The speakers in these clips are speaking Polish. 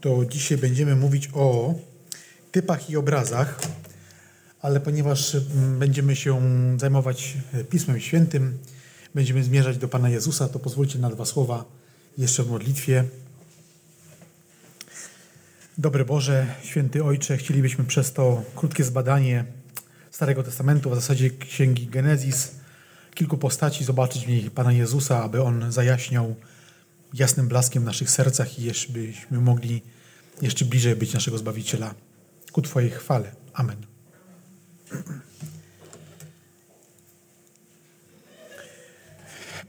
to dzisiaj będziemy mówić o typach i obrazach, ale ponieważ mm, będziemy się zajmować Pismem Świętym, będziemy zmierzać do Pana Jezusa, to pozwólcie na dwa słowa jeszcze w modlitwie. Dobry Boże, święty Ojcze, chcielibyśmy przez to krótkie zbadanie Starego Testamentu, w zasadzie Księgi Genezis, kilku postaci, zobaczyć w niej Pana Jezusa, aby On zajaśniał jasnym blaskiem w naszych sercach i jeszcze byśmy mogli jeszcze bliżej być naszego Zbawiciela. Ku Twojej chwale. Amen.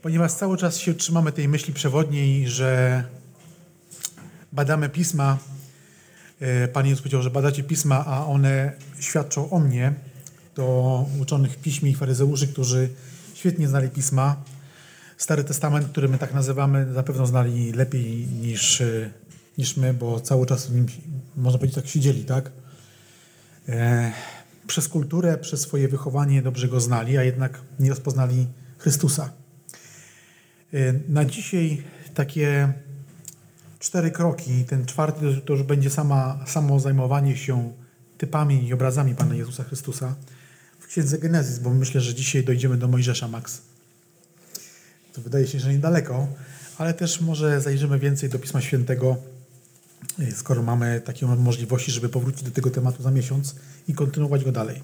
Ponieważ cały czas się trzymamy tej myśli przewodniej, że badamy pisma, e, Pan Jezus powiedział, że badacie pisma, a one świadczą o mnie, do uczonych piśmie i faryzeuszy, którzy świetnie znali pisma. Stary Testament, który my tak nazywamy, na pewno znali lepiej niż, e, niż my, bo cały czas w nim, można powiedzieć, tak siedzieli, tak? E, przez kulturę, przez swoje wychowanie dobrze go znali, a jednak nie rozpoznali Chrystusa. E, na dzisiaj takie cztery kroki. Ten czwarty to już będzie sama, samo zajmowanie się typami i obrazami Pana Jezusa Chrystusa w Księdze Genezis, bo myślę, że dzisiaj dojdziemy do Mojżesza, Max. To wydaje się, że niedaleko, ale też może zajrzymy więcej do Pisma Świętego, e, skoro mamy takie możliwości, żeby powrócić do tego tematu za miesiąc i kontynuować go dalej.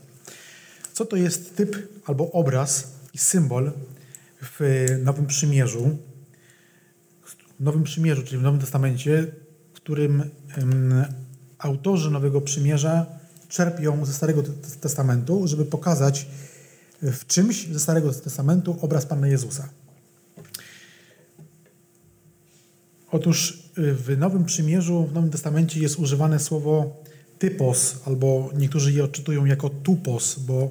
Co to jest typ albo obraz i symbol w Nowym Przymierzu, w Nowym Przymierzu, czyli w Nowym Testamencie, w którym autorzy Nowego Przymierza czerpią ze Starego Testamentu, żeby pokazać w czymś ze Starego Testamentu obraz Pana Jezusa. Otóż y, w Nowym Przymierzu, w Nowym Testamencie jest używane słowo typos, albo niektórzy je odczytują jako tupos, bo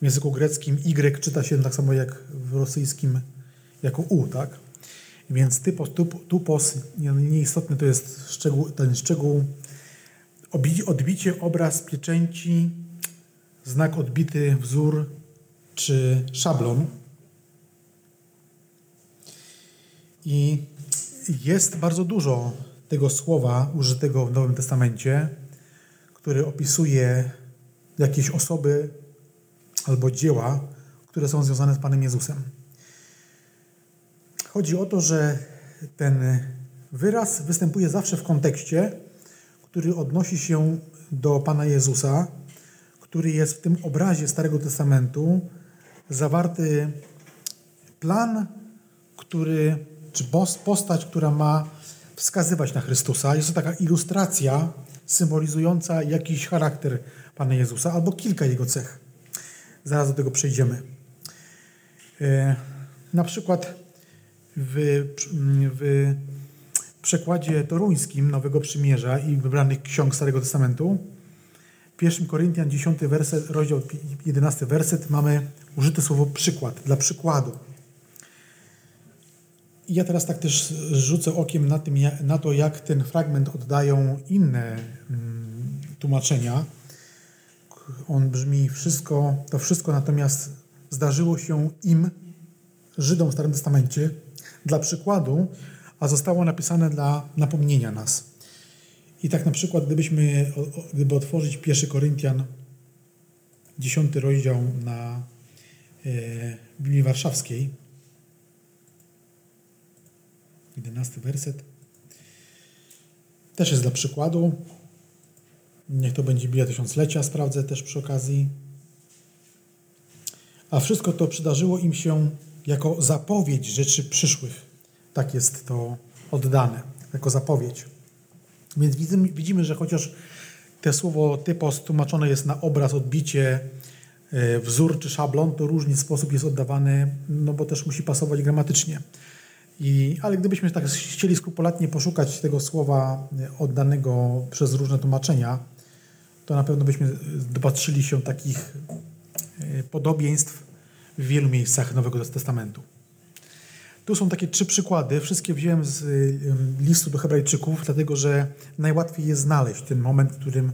w języku greckim Y czyta się tak samo jak w rosyjskim jako U, tak? Więc typos, tup, tupos, nieistotny to jest szczegół, ten szczegół, odbicie, obraz, pieczęci, znak odbity, wzór czy szablon. I jest bardzo dużo tego słowa użytego w Nowym Testamencie, który opisuje jakieś osoby albo dzieła, które są związane z Panem Jezusem. Chodzi o to, że ten wyraz występuje zawsze w kontekście, który odnosi się do Pana Jezusa, który jest w tym obrazie Starego Testamentu zawarty plan, który, czy postać, która ma wskazywać na Chrystusa. Jest to taka ilustracja symbolizująca jakiś charakter Pana Jezusa albo kilka jego cech. Zaraz do tego przejdziemy. E, na przykład w, w przekładzie toruńskim Nowego Przymierza i wybranych ksiąg Starego Testamentu, 1 Koryntian 10 werset, rozdział 11 werset, mamy użyte słowo przykład, dla przykładu. Ja teraz tak też rzucę okiem na, tym, na to, jak ten fragment oddają inne mm, tłumaczenia. On brzmi wszystko, to wszystko natomiast zdarzyło się im, Żydom w Starym Testamencie, dla przykładu, a zostało napisane dla napomnienia nas. I tak na przykład, gdybyśmy, gdyby otworzyć 1 Koryntian, 10 rozdział na e, Biblii Warszawskiej, 11 werset, też jest dla przykładu. Niech to będzie Biblia Tysiąclecia, sprawdzę też przy okazji. A wszystko to przydarzyło im się jako zapowiedź rzeczy przyszłych. Tak jest to oddane, jako zapowiedź. Więc widzimy, że chociaż to słowo typos tłumaczone jest na obraz, odbicie, e, wzór czy szablon, to różny sposób jest oddawany, no bo też musi pasować gramatycznie. I, ale gdybyśmy tak chcieli skrupulatnie poszukać tego słowa e, oddanego przez różne tłumaczenia, to na pewno byśmy dopatrzyli się takich e, podobieństw w wielu miejscach Nowego Testamentu. Tu są takie trzy przykłady. Wszystkie wziąłem z listu do Hebrajczyków, dlatego że najłatwiej jest znaleźć ten moment, w którym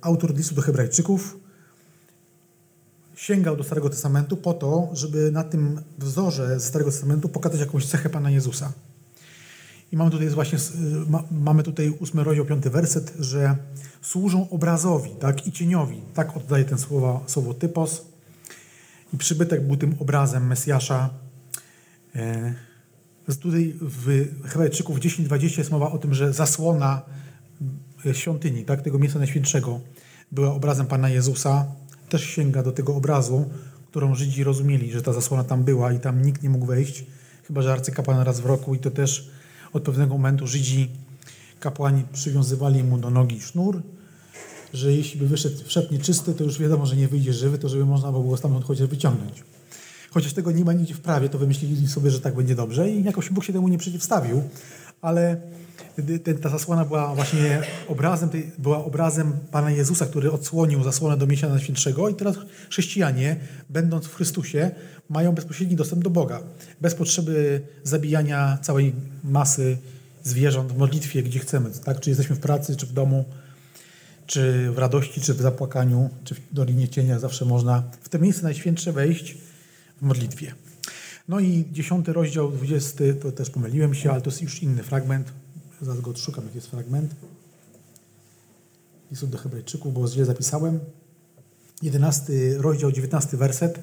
autor listu do Hebrajczyków sięgał do Starego Testamentu po to, żeby na tym wzorze ze Starego Testamentu pokazać jakąś cechę Pana Jezusa. I mamy tutaj właśnie, ma, mamy tutaj ósmy rozdział, piąty werset, że służą obrazowi, tak, i cieniowi. Tak oddaje ten słowo, słowo typos. I przybytek był tym obrazem Mesjasza. E, tutaj w Hebrajczyków 10:20 jest mowa o tym, że zasłona świątyni, tak, tego miejsca najświętszego była obrazem Pana Jezusa. Też sięga do tego obrazu, którą Żydzi rozumieli, że ta zasłona tam była i tam nikt nie mógł wejść, chyba że arcykapłan raz w roku i to też od pewnego momentu Żydzi, kapłani przywiązywali mu do nogi sznur, że jeśli by wyszedł, wszedł nieczysty, to już wiadomo, że nie wyjdzie żywy, to żeby można było stamtąd chociaż wyciągnąć. Chociaż tego nie ma nigdzie w prawie, to wymyślili sobie, że tak będzie dobrze i jakoś Bóg się temu nie przeciwstawił, ale ta zasłona była właśnie obrazem, była obrazem Pana Jezusa, który odsłonił zasłonę do miesiąca Najświętszego i teraz chrześcijanie, będąc w Chrystusie, mają bezpośredni dostęp do Boga. Bez potrzeby zabijania całej masy zwierząt w modlitwie, gdzie chcemy. Tak? Czy jesteśmy w pracy, czy w domu, czy w radości, czy w zapłakaniu, czy w Dolinie Cienia, zawsze można w to miejsce Najświętsze wejść w modlitwie. No i dziesiąty rozdział, dwudziesty, to też pomyliłem się, ale to jest już inny fragment. Zaraz go odszukam, jaki jest fragment. Listu do Hebrajczyków, bo źle zapisałem. Jedenasty rozdział, dziewiętnasty werset,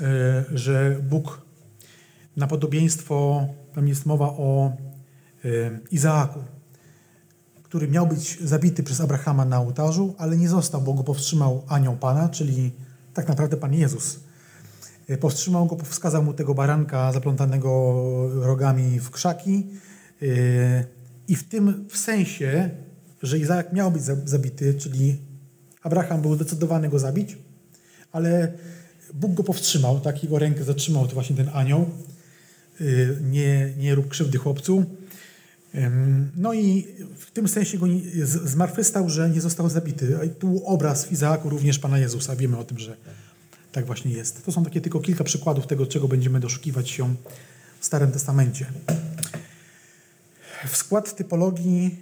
e, że Bóg na podobieństwo, tam jest mowa o e, Izaaku, który miał być zabity przez Abrahama na ołtarzu, ale nie został, bo go powstrzymał anioł Pana, czyli tak naprawdę Pan Jezus. E, powstrzymał go, wskazał mu tego baranka zaplątanego rogami w krzaki i w tym w sensie, że Izaak miał być zabity, czyli Abraham był zdecydowany go zabić, ale Bóg go powstrzymał, tak? Jego rękę zatrzymał to właśnie ten anioł. Y, nie, nie rób krzywdy chłopcu. No i w tym sensie go zmartwychwstał, że nie został zabity. I tu obraz w Izaaku również Pana Jezusa. Wiemy o tym, że tak właśnie jest. To są takie tylko kilka przykładów tego, czego będziemy doszukiwać się w Starym Testamencie w skład typologii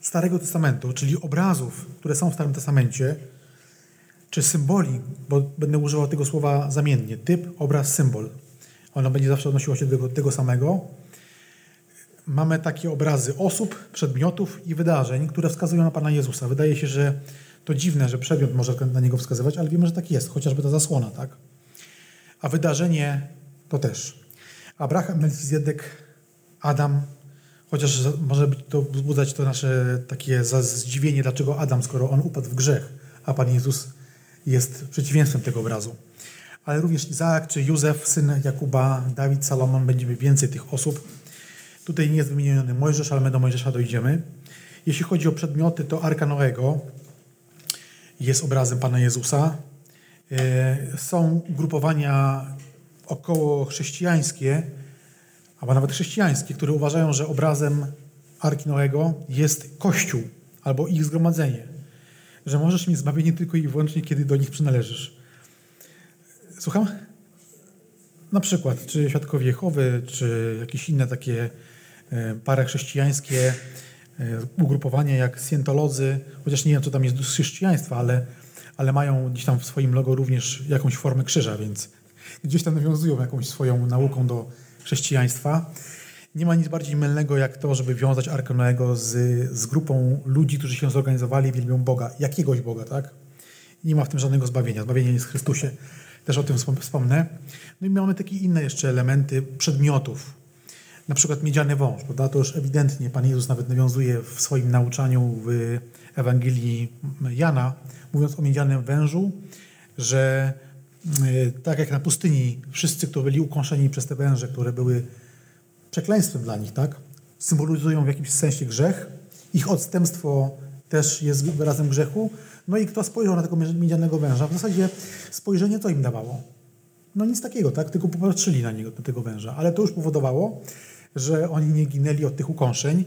Starego Testamentu, czyli obrazów, które są w Starym Testamencie, czy symboli, bo będę używał tego słowa zamiennie, typ, obraz, symbol. Ono będzie zawsze odnosiło się do tego, tego samego. Mamy takie obrazy osób, przedmiotów i wydarzeń, które wskazują na Pana Jezusa. Wydaje się, że to dziwne, że przedmiot może na Niego wskazywać, ale wiemy, że tak jest, chociażby ta zasłona, tak? A wydarzenie to też. Abraham, Melchizedek, Adam, Chociaż może być to wzbudzać to nasze takie zdziwienie, dlaczego Adam, skoro on upadł w grzech, a Pan Jezus jest przeciwieństwem tego obrazu. Ale również Izaak czy Józef, syn Jakuba, Dawid, Salomon, będziemy więcej tych osób. Tutaj nie jest wymieniony Mojżesz, ale my do Mojżesza dojdziemy. Jeśli chodzi o przedmioty, to Arka Noego jest obrazem Pana Jezusa. E, są grupowania około chrześcijańskie, albo nawet chrześcijańskie, które uważają, że obrazem Arki Noego jest Kościół albo ich zgromadzenie. Że możesz mieć zbawienie tylko i wyłącznie, kiedy do nich przynależysz. Słucham? Na przykład, czy Świadkowie Jehowy, czy jakieś inne takie e, parachrześcijańskie e, ugrupowania jak Scientolodzy, chociaż nie wiem, co tam jest z chrześcijaństwa, ale, ale mają gdzieś tam w swoim logo również jakąś formę krzyża, więc gdzieś tam nawiązują jakąś swoją nauką do chrześcijaństwa. Nie ma nic bardziej mylnego jak to, żeby wiązać Arkę Noego z, z grupą ludzi, którzy się zorganizowali i wielbią Boga, jakiegoś Boga, tak? Nie ma w tym żadnego zbawienia. Zbawienie jest w Chrystusie. Też o tym wspomnę. No i mamy takie inne jeszcze elementy przedmiotów. Na przykład miedziany wąż, prawda? To już ewidentnie Pan Jezus nawet nawiązuje w swoim nauczaniu w Ewangelii Jana, mówiąc o miedzianym wężu, że E, tak jak na pustyni, wszyscy, którzy byli ukąszeni przez te węże, które były przekleństwem dla nich, tak? Symbolizują w jakimś sensie grzech. Ich odstępstwo też jest wyrazem grzechu. No i kto spojrzał na tego miedzianego węża, w zasadzie spojrzenie co im dawało? No nic takiego, tak? Tylko popatrzyli na niego, do tego węża. Ale to już powodowało, że oni nie ginęli od tych ukąszeń,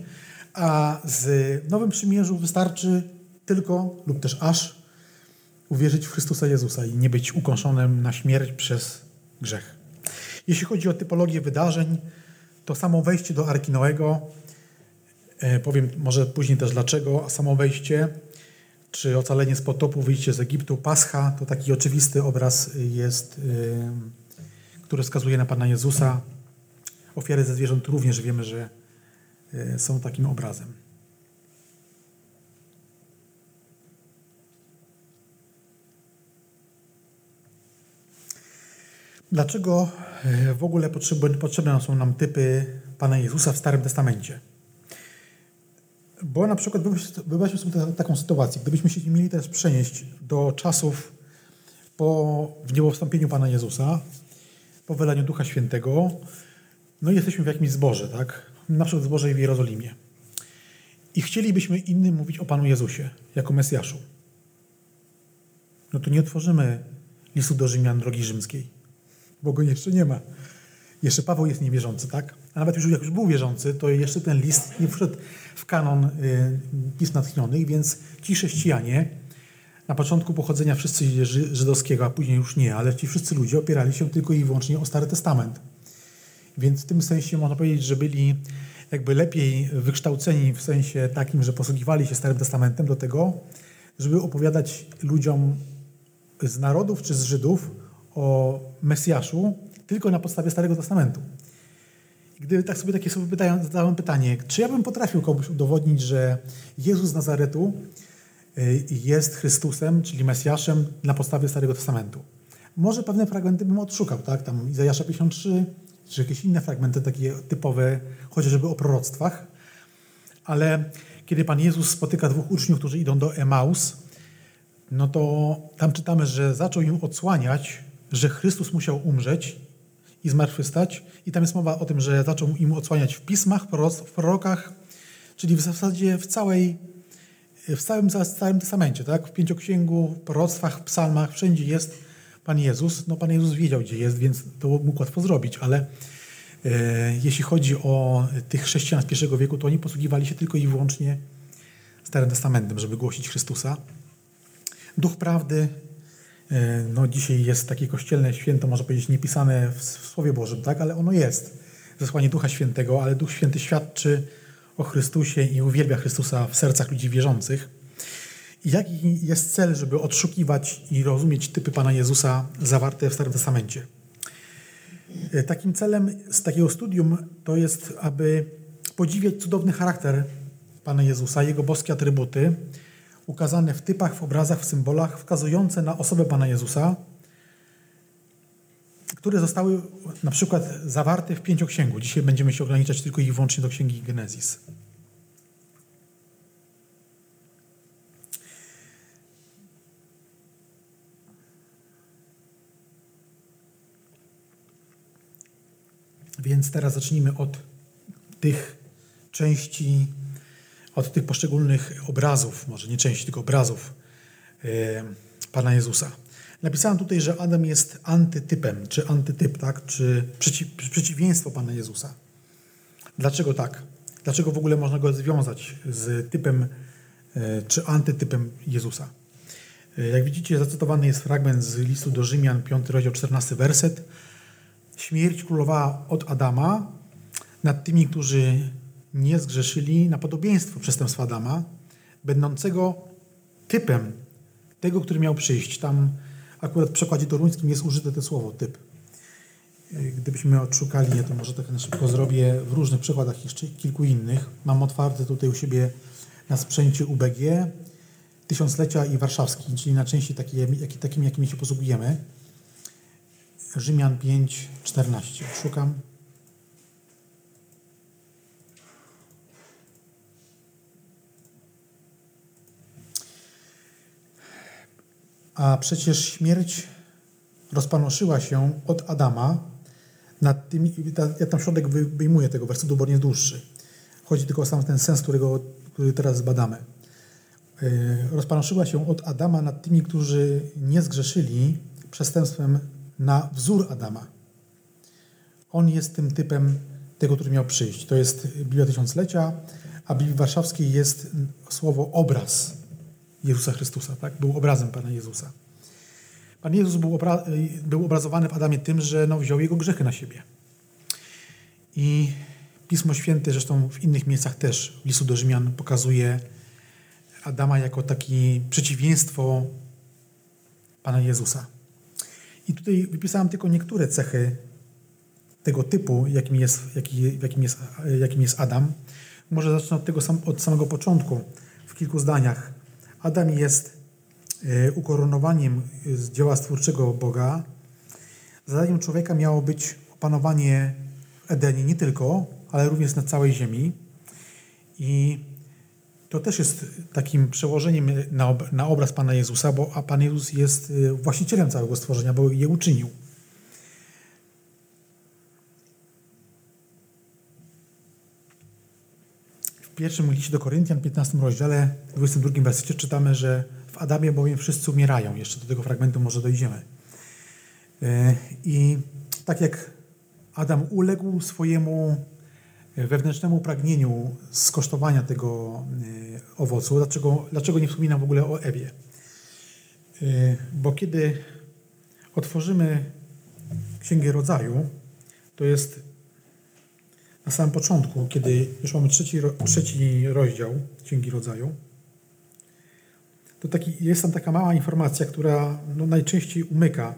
a z Nowym Przymierzu wystarczy tylko lub też aż uwierzyć w Chrystusa Jezusa i nie być ukąszonym na śmierć przez grzech. Jeśli chodzi o typologię wydarzeń, to samo wejście do Arki Noego, e, powiem może później też dlaczego, a samo wejście, czy ocalenie z potopu, wyjście z Egiptu, Pascha, to taki oczywisty obraz jest, e, który wskazuje na Pana Jezusa, Ofiary ze zwierząt również wiemy, że e, są takim obrazem. Dlaczego e, w ogóle potrzebne są nam typy Pana Jezusa w Starym Testamencie? Bo na przykład wyobraźmy sobie taką sytuację, gdybyśmy się mieli teraz przenieść do czasów po wniebowstąpieniu Pana Jezusa, po wylaniu Ducha Świętego, no jesteśmy w jakimś zborze, tak? Na przykład zborze w Jerozolimie. I chcielibyśmy innym mówić o Panu Jezusie jako Mesjaszu. No to nie otworzymy listu do Rzymian drogi rzymskiej, bo go jeszcze nie ma. Jeszcze Paweł jest niewierzący, tak? A nawet już jak już był wierzący, to jeszcze ten list nie wszedł w kanon y, pism natchnionych, więc ci chrześcijanie na początku pochodzenia wszyscy żydowskiego, a później już nie, ale ci wszyscy ludzie opierali się tylko i wyłącznie o Stary Testament. Więc w tym sensie można powiedzieć, że byli jakby lepiej wykształceni w sensie takim, że posługiwali się Starym Testamentem do tego, żeby opowiadać ludziom z narodów czy z Żydów o Mesjaszu tylko na podstawie Starego Testamentu. Gdyby tak sobie takie sobie pytają, zadałem pytanie, czy ja bym potrafił komuś udowodnić, że Jezus z Nazaretu y, jest Chrystusem, czyli Mesjaszem na podstawie Starego Testamentu. Może pewne fragmenty bym odszukał, tak? Tam Izajasza 53, czy jakieś inne fragmenty takie typowe, chociażby o proroctwach. Ale kiedy Pan Jezus spotyka dwóch uczniów, którzy idą do Emaus, no to tam czytamy, że zaczął im odsłaniać, że Chrystus musiał umrzeć i zmartwychwstać. I tam jest mowa o tym, że zaczął im odsłaniać w pismach, w prorokach, czyli w zasadzie w całej, w całym, testamencie, tak? w pięcioksięgu, w proroctwach, psalmach, wszędzie jest Pan Jezus. No Pan Jezus wiedział, gdzie jest, więc to mógł łatwo zrobić, ale e, jeśli chodzi o tych chrześcijan z pierwszego wieku, to oni posługiwali się tylko i wyłącznie Starym Testamentem, żeby głosić Chrystusa. Duch prawdy E, no dzisiaj jest takie kościelne święto, można powiedzieć, niepisane w Słowie Bożym, tak? ale ono jest. Zesłanie Ducha Świętego, ale Duch Święty świadczy o Chrystusie i uwielbia Chrystusa w sercach ludzi wierzących. Jaki jest cel, żeby odszukiwać i rozumieć typy Pana Jezusa zawarte w Starym Testamencie? E, takim celem z takiego studium to jest, aby podziwiać cudowny charakter Pana Jezusa, Jego boskie atrybuty, ukazane w typach, w obrazach, w symbolach, wskazujące na osobę Pana Jezusa, które zostały na przykład zawarte w pięcioksięgu. Dzisiaj będziemy się ograniczać tylko i wyłącznie do księgi Genezis. Więc teraz zacznijmy od tych części od tych poszczególnych obrazów, może nie części, tylko obrazów e, Pana Jezusa. Napisałem tutaj, że Adam jest antytypem, czy antytyp, tak? czy przeciw, przeciwieństwo Pana Jezusa. Dlaczego tak? Dlaczego w ogóle można go związać z typem e, czy antytypem Jezusa? E, jak widzicie, zacytowany jest fragment z listu do Rzymian, 5 rozdział, 14 werset. Śmierć królowała od Adama nad tymi, którzy nie zgrzeszyli na podobieństwo przestępstwa Adama, będącego typem tego, który miał przyjść. Tam akurat w przekładzie toruńskim jest użyte to słowo typ. Gdybyśmy odszukali je, to może tak na szybko zrobię w różnych przykładach jeszcze kilku innych. Mam otwarte tutaj u siebie na sprzęcie UBG, Tysiąclecia i Warszawski, czyli na części takie, takimi, jakimi się posługujemy. Rzymian 5, 14. Szukam. A przecież śmierć rozpanoszyła się od Adama nad tymi, ja tam środek wyjmuję tego wersetu, bo nie jest dłuższy. Chodzi tylko o sam ten sens, którego, który teraz zbadamy. E, rozpanoszyła się od Adama nad tymi, którzy nie zgrzeszyli przestępstwem na wzór Adama. On jest tym typem tego, który miał przyjść. To jest Biblia Tysiąclecia, a Biblii Warszawskiej jest słowo obraz. Jezusa Chrystusa, tak? Był obrazem Pana Jezusa. Pan Jezus był, obra był obrazowany w Adamie tym, że no, wziął jego grzechy na siebie. I Pismo Święte, zresztą w innych miejscach też, w listu do Rzymian, pokazuje Adama jako takie przeciwieństwo Pana Jezusa. I tutaj wypisałem tylko niektóre cechy tego typu, jakim jest, jaki, jakim jest, jakim jest Adam. Może zacznę od tego sam, od samego początku, w kilku zdaniach. Adam jest e, ukoronowaniem z dzieła stwórczego Boga. Zadaniem człowieka miało być opanowanie w Edenie nie tylko, ale również na całej ziemi. I to też jest takim przełożeniem na, na obraz Pana Jezusa, bo a Pan Jezus jest e, właścicielem całego stworzenia, bo je uczynił. pierwszym liście do Koryntian, 15 rozdziale, 22 wersecie czytamy, że w Adamie bowiem wszyscy umierają. Jeszcze do tego fragmentu może dojdziemy. E, I tak jak Adam uległ swojemu wewnętrznemu pragnieniu skosztowania tego e, owocu, dlaczego, dlaczego nie wspominam w ogóle o Ewie? E, bo kiedy otworzymy Księgę Rodzaju, to jest na samym początku, kiedy już mamy trzeci, trzeci rozdział Księgi Rodzaju, to taki, jest tam taka mała informacja, która no, najczęściej umyka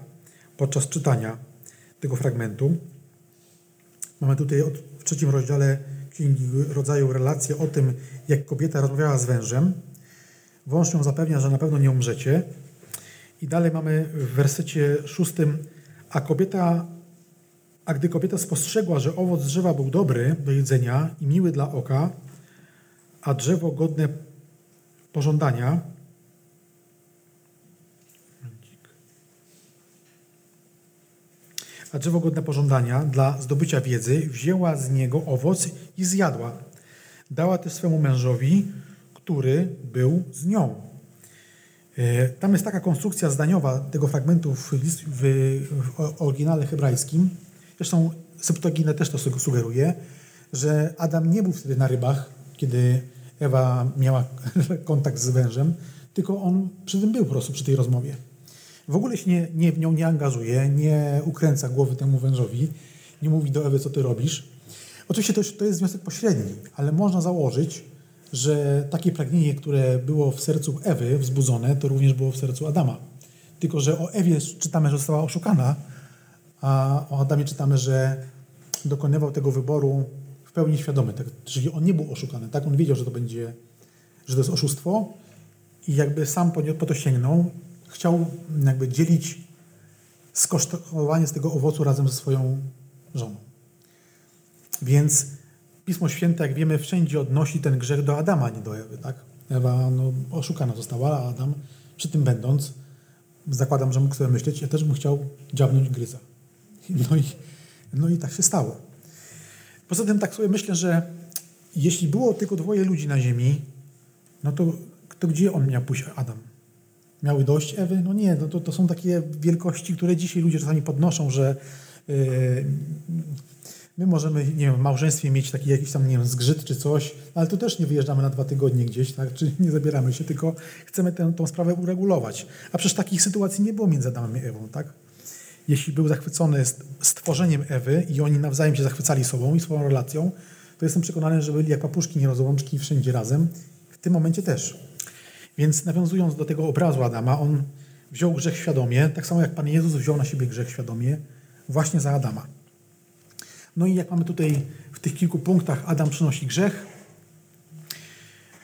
podczas czytania tego fragmentu. Mamy tutaj od, w trzecim rozdziale Księgi Rodzaju relację o tym, jak kobieta rozmawiała z wężem. Wąż ją zapewnia, że na pewno nie umrzecie. I dalej mamy w wersecie szóstym, a kobieta a gdy kobieta spostrzegła, że owoc drzewa był dobry do jedzenia i miły dla oka, a drzewo godne pożądania, a drzewo godne pożądania dla zdobycia wiedzy, wzięła z niego owoc i zjadła. Dała też swemu mężowi, który był z nią. E, tam jest taka konstrukcja zdaniowa tego fragmentu w, w, w oryginale hebrajskim, Zresztą Septuaginta też to sugeruje, że Adam nie był wtedy na rybach, kiedy Ewa miała kontakt z wężem, tylko on przy tym był po prostu, przy tej rozmowie. W ogóle się nie, nie, w nią nie angażuje, nie ukręca głowy temu wężowi, nie mówi do Ewy, co ty robisz. Oczywiście to, to jest wniosek pośredni, ale można założyć, że takie pragnienie, które było w sercu Ewy wzbudzone, to również było w sercu Adama. Tylko, że o Ewie czytamy, że została oszukana, a o Adamie czytamy, że dokonywał tego wyboru w pełni świadomy. Tak, czyli on nie był oszukany, tak? On wiedział, że to będzie, że to jest oszustwo i jakby sam po, po to sięgnął. Chciał jakby dzielić skosztowanie z tego owocu razem ze swoją żoną. Więc Pismo Święte, jak wiemy, wszędzie odnosi ten grzech do Adama, nie do Ewy, tak? Ewa no, oszukana została, a Adam przy tym będąc, zakładam, że mógł sobie myśleć, ja też bym chciał dziabnąć gryza. No i, no i tak się stało. Poza tym tak sobie myślę, że jeśli było tylko dwoje ludzi na ziemi, no to, to gdzie on miał pójść, Adam? Miały dość Ewy? No nie, no to, to są takie wielkości, które dzisiaj ludzie czasami podnoszą, że yy, my możemy, nie wiem, w małżeństwie mieć taki jakiś tam, nie wiem, zgrzyt czy coś, ale to też nie wyjeżdżamy na dwa tygodnie gdzieś, tak? Czy nie zabieramy się, tylko chcemy tę, tą sprawę uregulować. A przecież takich sytuacji nie było między Adamem i Ewą, tak? jeśli był zachwycony stworzeniem Ewy i oni nawzajem się zachwycali sobą i swoją relacją, to jestem przekonany, że byli jak papuszki nierozłączki wszędzie razem. W tym momencie też. Więc nawiązując do tego obrazu Adama, on wziął grzech świadomie, tak samo jak Pan Jezus wziął na siebie grzech świadomie, właśnie za Adama. No i jak mamy tutaj w tych kilku punktach, Adam przynosi grzech,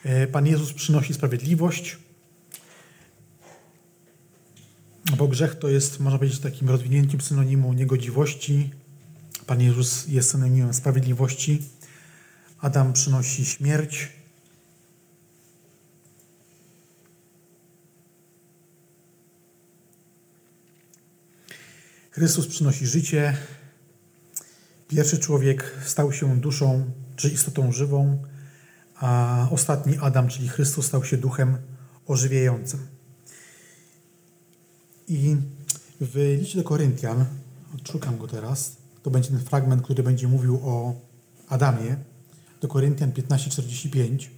e, Pan Jezus przynosi sprawiedliwość, bo grzech to jest, można powiedzieć, takim rozwinięciem synonimu niegodziwości. Pan Jezus jest synonimem sprawiedliwości. Adam przynosi śmierć. Chrystus przynosi życie. Pierwszy człowiek stał się duszą czy istotą żywą, a ostatni Adam, czyli Chrystus, stał się duchem ożywiającym. I w liście do Koryntian, odszukam go teraz, to będzie ten fragment, który będzie mówił o Adamie, do Koryntian 15:45.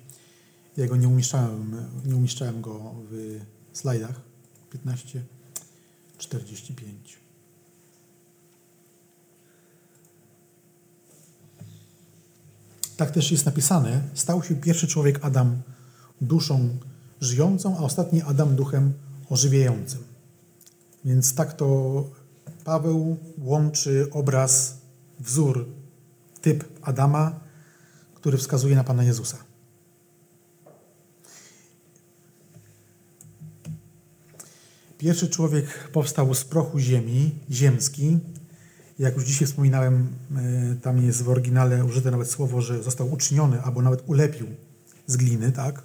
Ja go nie umieszczałem, nie umieszczałem go w slajdach. 15:45. Tak też jest napisane: Stał się pierwszy człowiek Adam duszą żyjącą, a ostatni Adam duchem ożywiającym. Więc tak to Paweł łączy obraz wzór, typ Adama, który wskazuje na Pana Jezusa. Pierwszy człowiek powstał z prochu ziemi, ziemski. Jak już dzisiaj wspominałem, e, tam jest w oryginale użyte nawet słowo, że został uczyniony albo nawet ulepił z gliny, tak?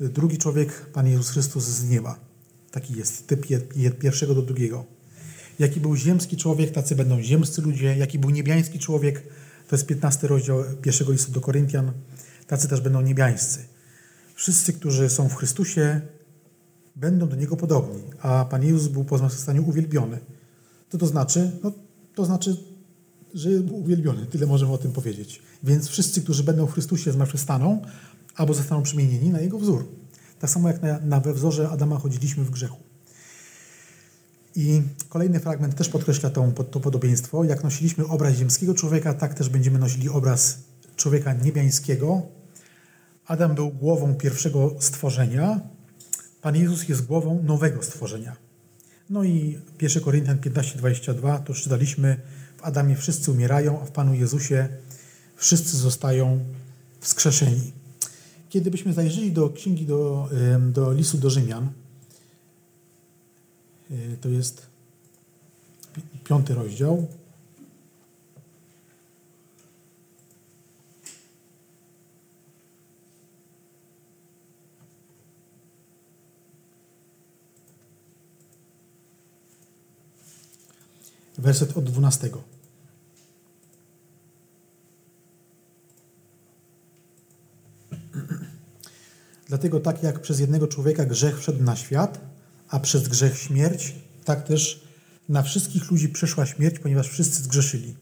Drugi człowiek, Pan Jezus Chrystus z nieba. Taki jest typ pierwszego do drugiego. Jaki był ziemski człowiek, tacy będą ziemscy ludzie. Jaki był niebiański człowiek, to jest 15 rozdział pierwszego listu do Koryntian, tacy też będą niebiańscy. Wszyscy, którzy są w Chrystusie, będą do Niego podobni, a Pan Jezus był po zmartwychwstaniu uwielbiony. Co to znaczy? No, to znaczy, że był uwielbiony. Tyle możemy o tym powiedzieć. Więc wszyscy, którzy będą w Chrystusie zmartwychwstaną, albo zostaną przemienieni na Jego wzór. Tak samo jak na, na we wzorze Adama chodziliśmy w grzechu. I kolejny fragment też podkreśla to, to podobieństwo. Jak nosiliśmy obraz ziemskiego człowieka, tak też będziemy nosili obraz człowieka niebiańskiego. Adam był głową pierwszego stworzenia, Pan Jezus jest głową nowego stworzenia. No i 1 Koryntian 15:22 to czytaliśmy, w Adamie wszyscy umierają, a w Panu Jezusie wszyscy zostają wskrzeszeni. Kiedy byśmy zajrzeli do księgi, do, do listu do Rzymian, y, to jest piąty rozdział, werset od 12. Dlatego tak jak przez jednego człowieka grzech wszedł na świat, a przez grzech śmierć, tak też na wszystkich ludzi przyszła śmierć, ponieważ wszyscy zgrzeszyli.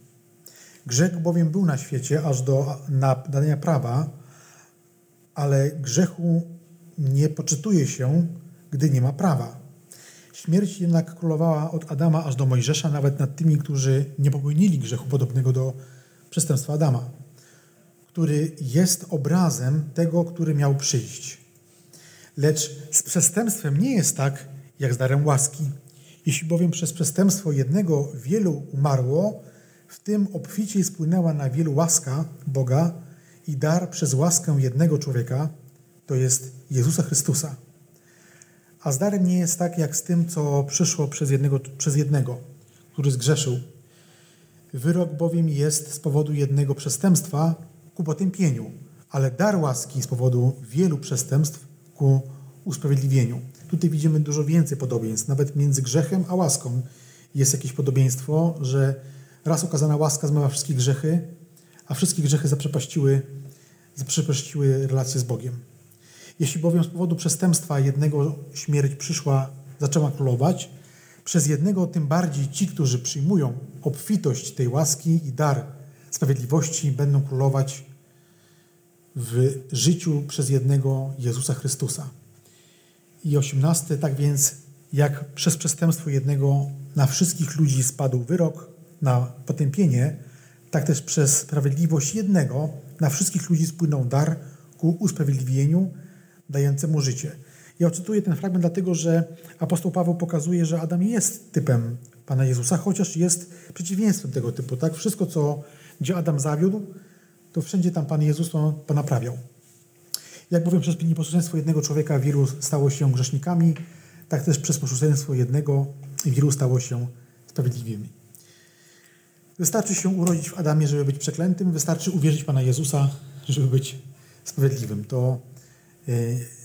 Grzech bowiem był na świecie aż do nadania prawa, ale grzechu nie poczytuje się, gdy nie ma prawa. Śmierć jednak królowała od Adama aż do Mojżesza, nawet nad tymi, którzy nie popełnili grzechu podobnego do przestępstwa Adama, który jest obrazem tego, który miał przyjść. Lecz z przestępstwem nie jest tak, jak z darem łaski. Jeśli bowiem przez przestępstwo jednego wielu umarło, w tym obficie spłynęła na wielu łaska Boga i dar przez łaskę jednego człowieka, to jest Jezusa Chrystusa. A z darem nie jest tak, jak z tym, co przyszło przez jednego, przez jednego, który zgrzeszył. Wyrok bowiem jest z powodu jednego przestępstwa ku potępieniu, ale dar łaski z powodu wielu przestępstw ku usprawiedliwieniu. Tutaj widzimy dużo więcej podobieństw. Nawet między grzechem a łaską jest jakieś podobieństwo, że raz okazana łaska zmywa wszystkie grzechy, a wszystkie grzechy zaprzepaściły, zaprzepaściły relacje z Bogiem. Jeśli bowiem z powodu przestępstwa jednego śmierć przyszła, zaczęła królować, przez jednego tym bardziej ci, którzy przyjmują obfitość tej łaski i dar sprawiedliwości, będą królować w życiu przez jednego Jezusa Chrystusa. I osiemnasty, tak więc jak przez przestępstwo jednego na wszystkich ludzi spadł wyrok na potępienie, tak też przez sprawiedliwość jednego na wszystkich ludzi spłynął dar ku usprawiedliwieniu, dającemu życie. Ja odczytuję ten fragment dlatego, że apostoł Paweł pokazuje, że Adam jest typem Pana Jezusa, chociaż jest przeciwieństwem tego typu. Tak? Wszystko, co, gdzie Adam zawiódł, to wszędzie tam Pan Jezus to ponaprawiał. Jak bowiem przez nieposłuszeństwo jednego człowieka wielu stało się grzesznikami, tak też przez posłuszeństwo jednego wielu stało się sprawiedliwymi. Wystarczy się urodzić w Adamie, żeby być przeklętym, wystarczy uwierzyć Pana Jezusa, żeby być sprawiedliwym. To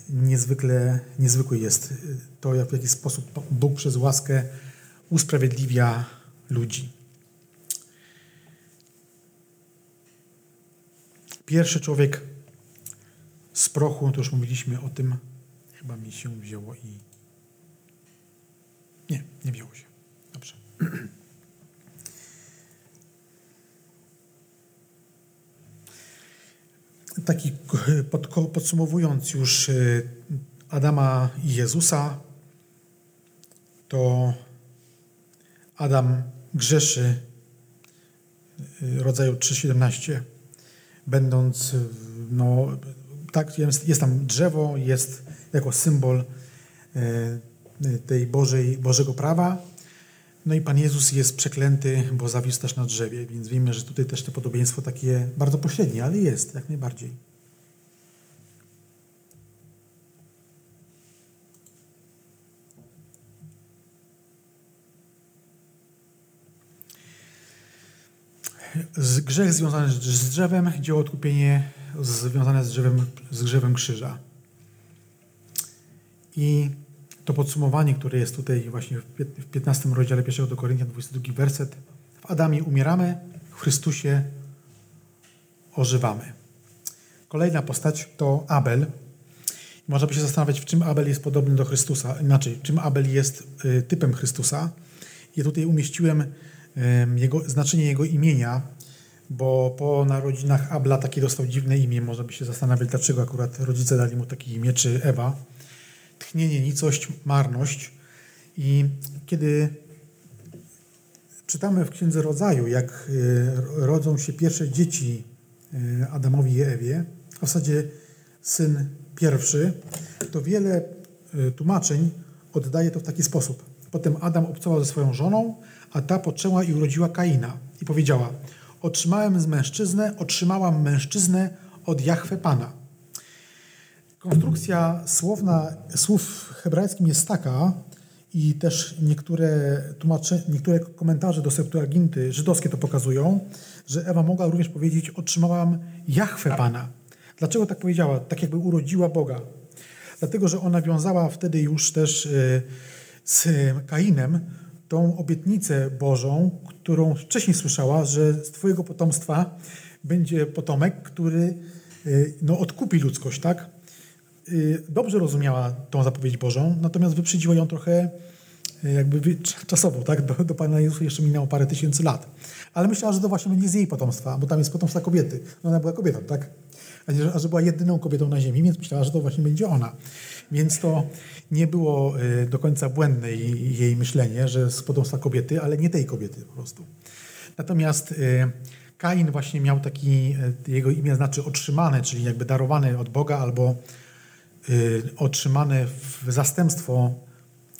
niezwykle, niezwykły jest to, w jaki sposób Bóg przez łaskę usprawiedliwia ludzi. Pierwszy człowiek z prochu, to już mówiliśmy o tym, chyba mi się wzięło i... Nie, nie wzięło się. Dobrze. Taki podsumowując już y, Adama i Jezusa, to Adam grzeszy y, rodzaju 3.17 będąc, no, tak, jest, jest tam drzewo, jest jako symbol e, tej Bożej, Bożego prawa. No i Pan Jezus jest przeklęty, bo zawisł też na drzewie, więc wiemy, że tutaj też to podobieństwo takie bardzo pośrednie, ale jest jak najbardziej. Grzech związany z drzewem, dzieło odkupienie związane z drzewem, z drzewem krzyża. I to podsumowanie, które jest tutaj właśnie w 15 rozdziale 1 do Koryntian, 22 werset. W Adamie umieramy, w Chrystusie ożywamy. Kolejna postać to Abel. Można by się zastanawiać, w czym Abel jest podobny do Chrystusa, inaczej, czym Abel jest y, typem Chrystusa. I tutaj umieściłem jego, znaczenie jego imienia, bo po narodzinach Abla takie dostał dziwne imię. Można by się zastanawiać, dlaczego akurat rodzice dali mu takie imię, czy Ewa tchnienie, nicość, marność. I kiedy czytamy w Księdze Rodzaju, jak e, rodzą się pierwsze dzieci e, Adamowi i Ewie, w zasadzie syn pierwszy, to wiele e, tłumaczeń oddaje to w taki sposób. Potem Adam obcował ze swoją żoną, a ta poczęła i urodziła Kaina i powiedziała: Otrzymałem z mężczyznę, otrzymałam mężczyznę od Jahwe Pana. Konstrukcja słowna, słów w hebrajskim jest taka, i też niektóre, tłumacze, niektóre komentarze do Septuaginty żydowskie to pokazują, że Ewa mogła również powiedzieć: Otrzymałam Jachwę Pana. Dlaczego tak powiedziała? Tak jakby urodziła Boga. Dlatego, że ona wiązała wtedy już też e, z Kainem tą obietnicę Bożą, którą wcześniej słyszała, że z Twojego potomstwa będzie potomek, który e, no, odkupi ludzkość, tak? Y, dobrze rozumiała tą zapowiedź Bożą, natomiast wyprzedziła ją trochę y, jakby czasowo, tak? Do, do Pana Jezusa jeszcze minęło parę tysięcy lat. Ale myślała, że to właśnie będzie z jej potomstwa, bo tam jest potomstwa kobiety. No ona była kobietą, tak? A, nie, a że była jedyną kobietą na ziemi, więc myślała, że to właśnie będzie ona. Więc to nie było y, do końca błędne jej myślenie, że z potomstwa kobiety, ale nie tej kobiety po prostu. Natomiast Kain właśnie miał taki, jego imię znaczy otrzymane, czyli jakby darowane od Boga albo otrzymane w zastępstwo,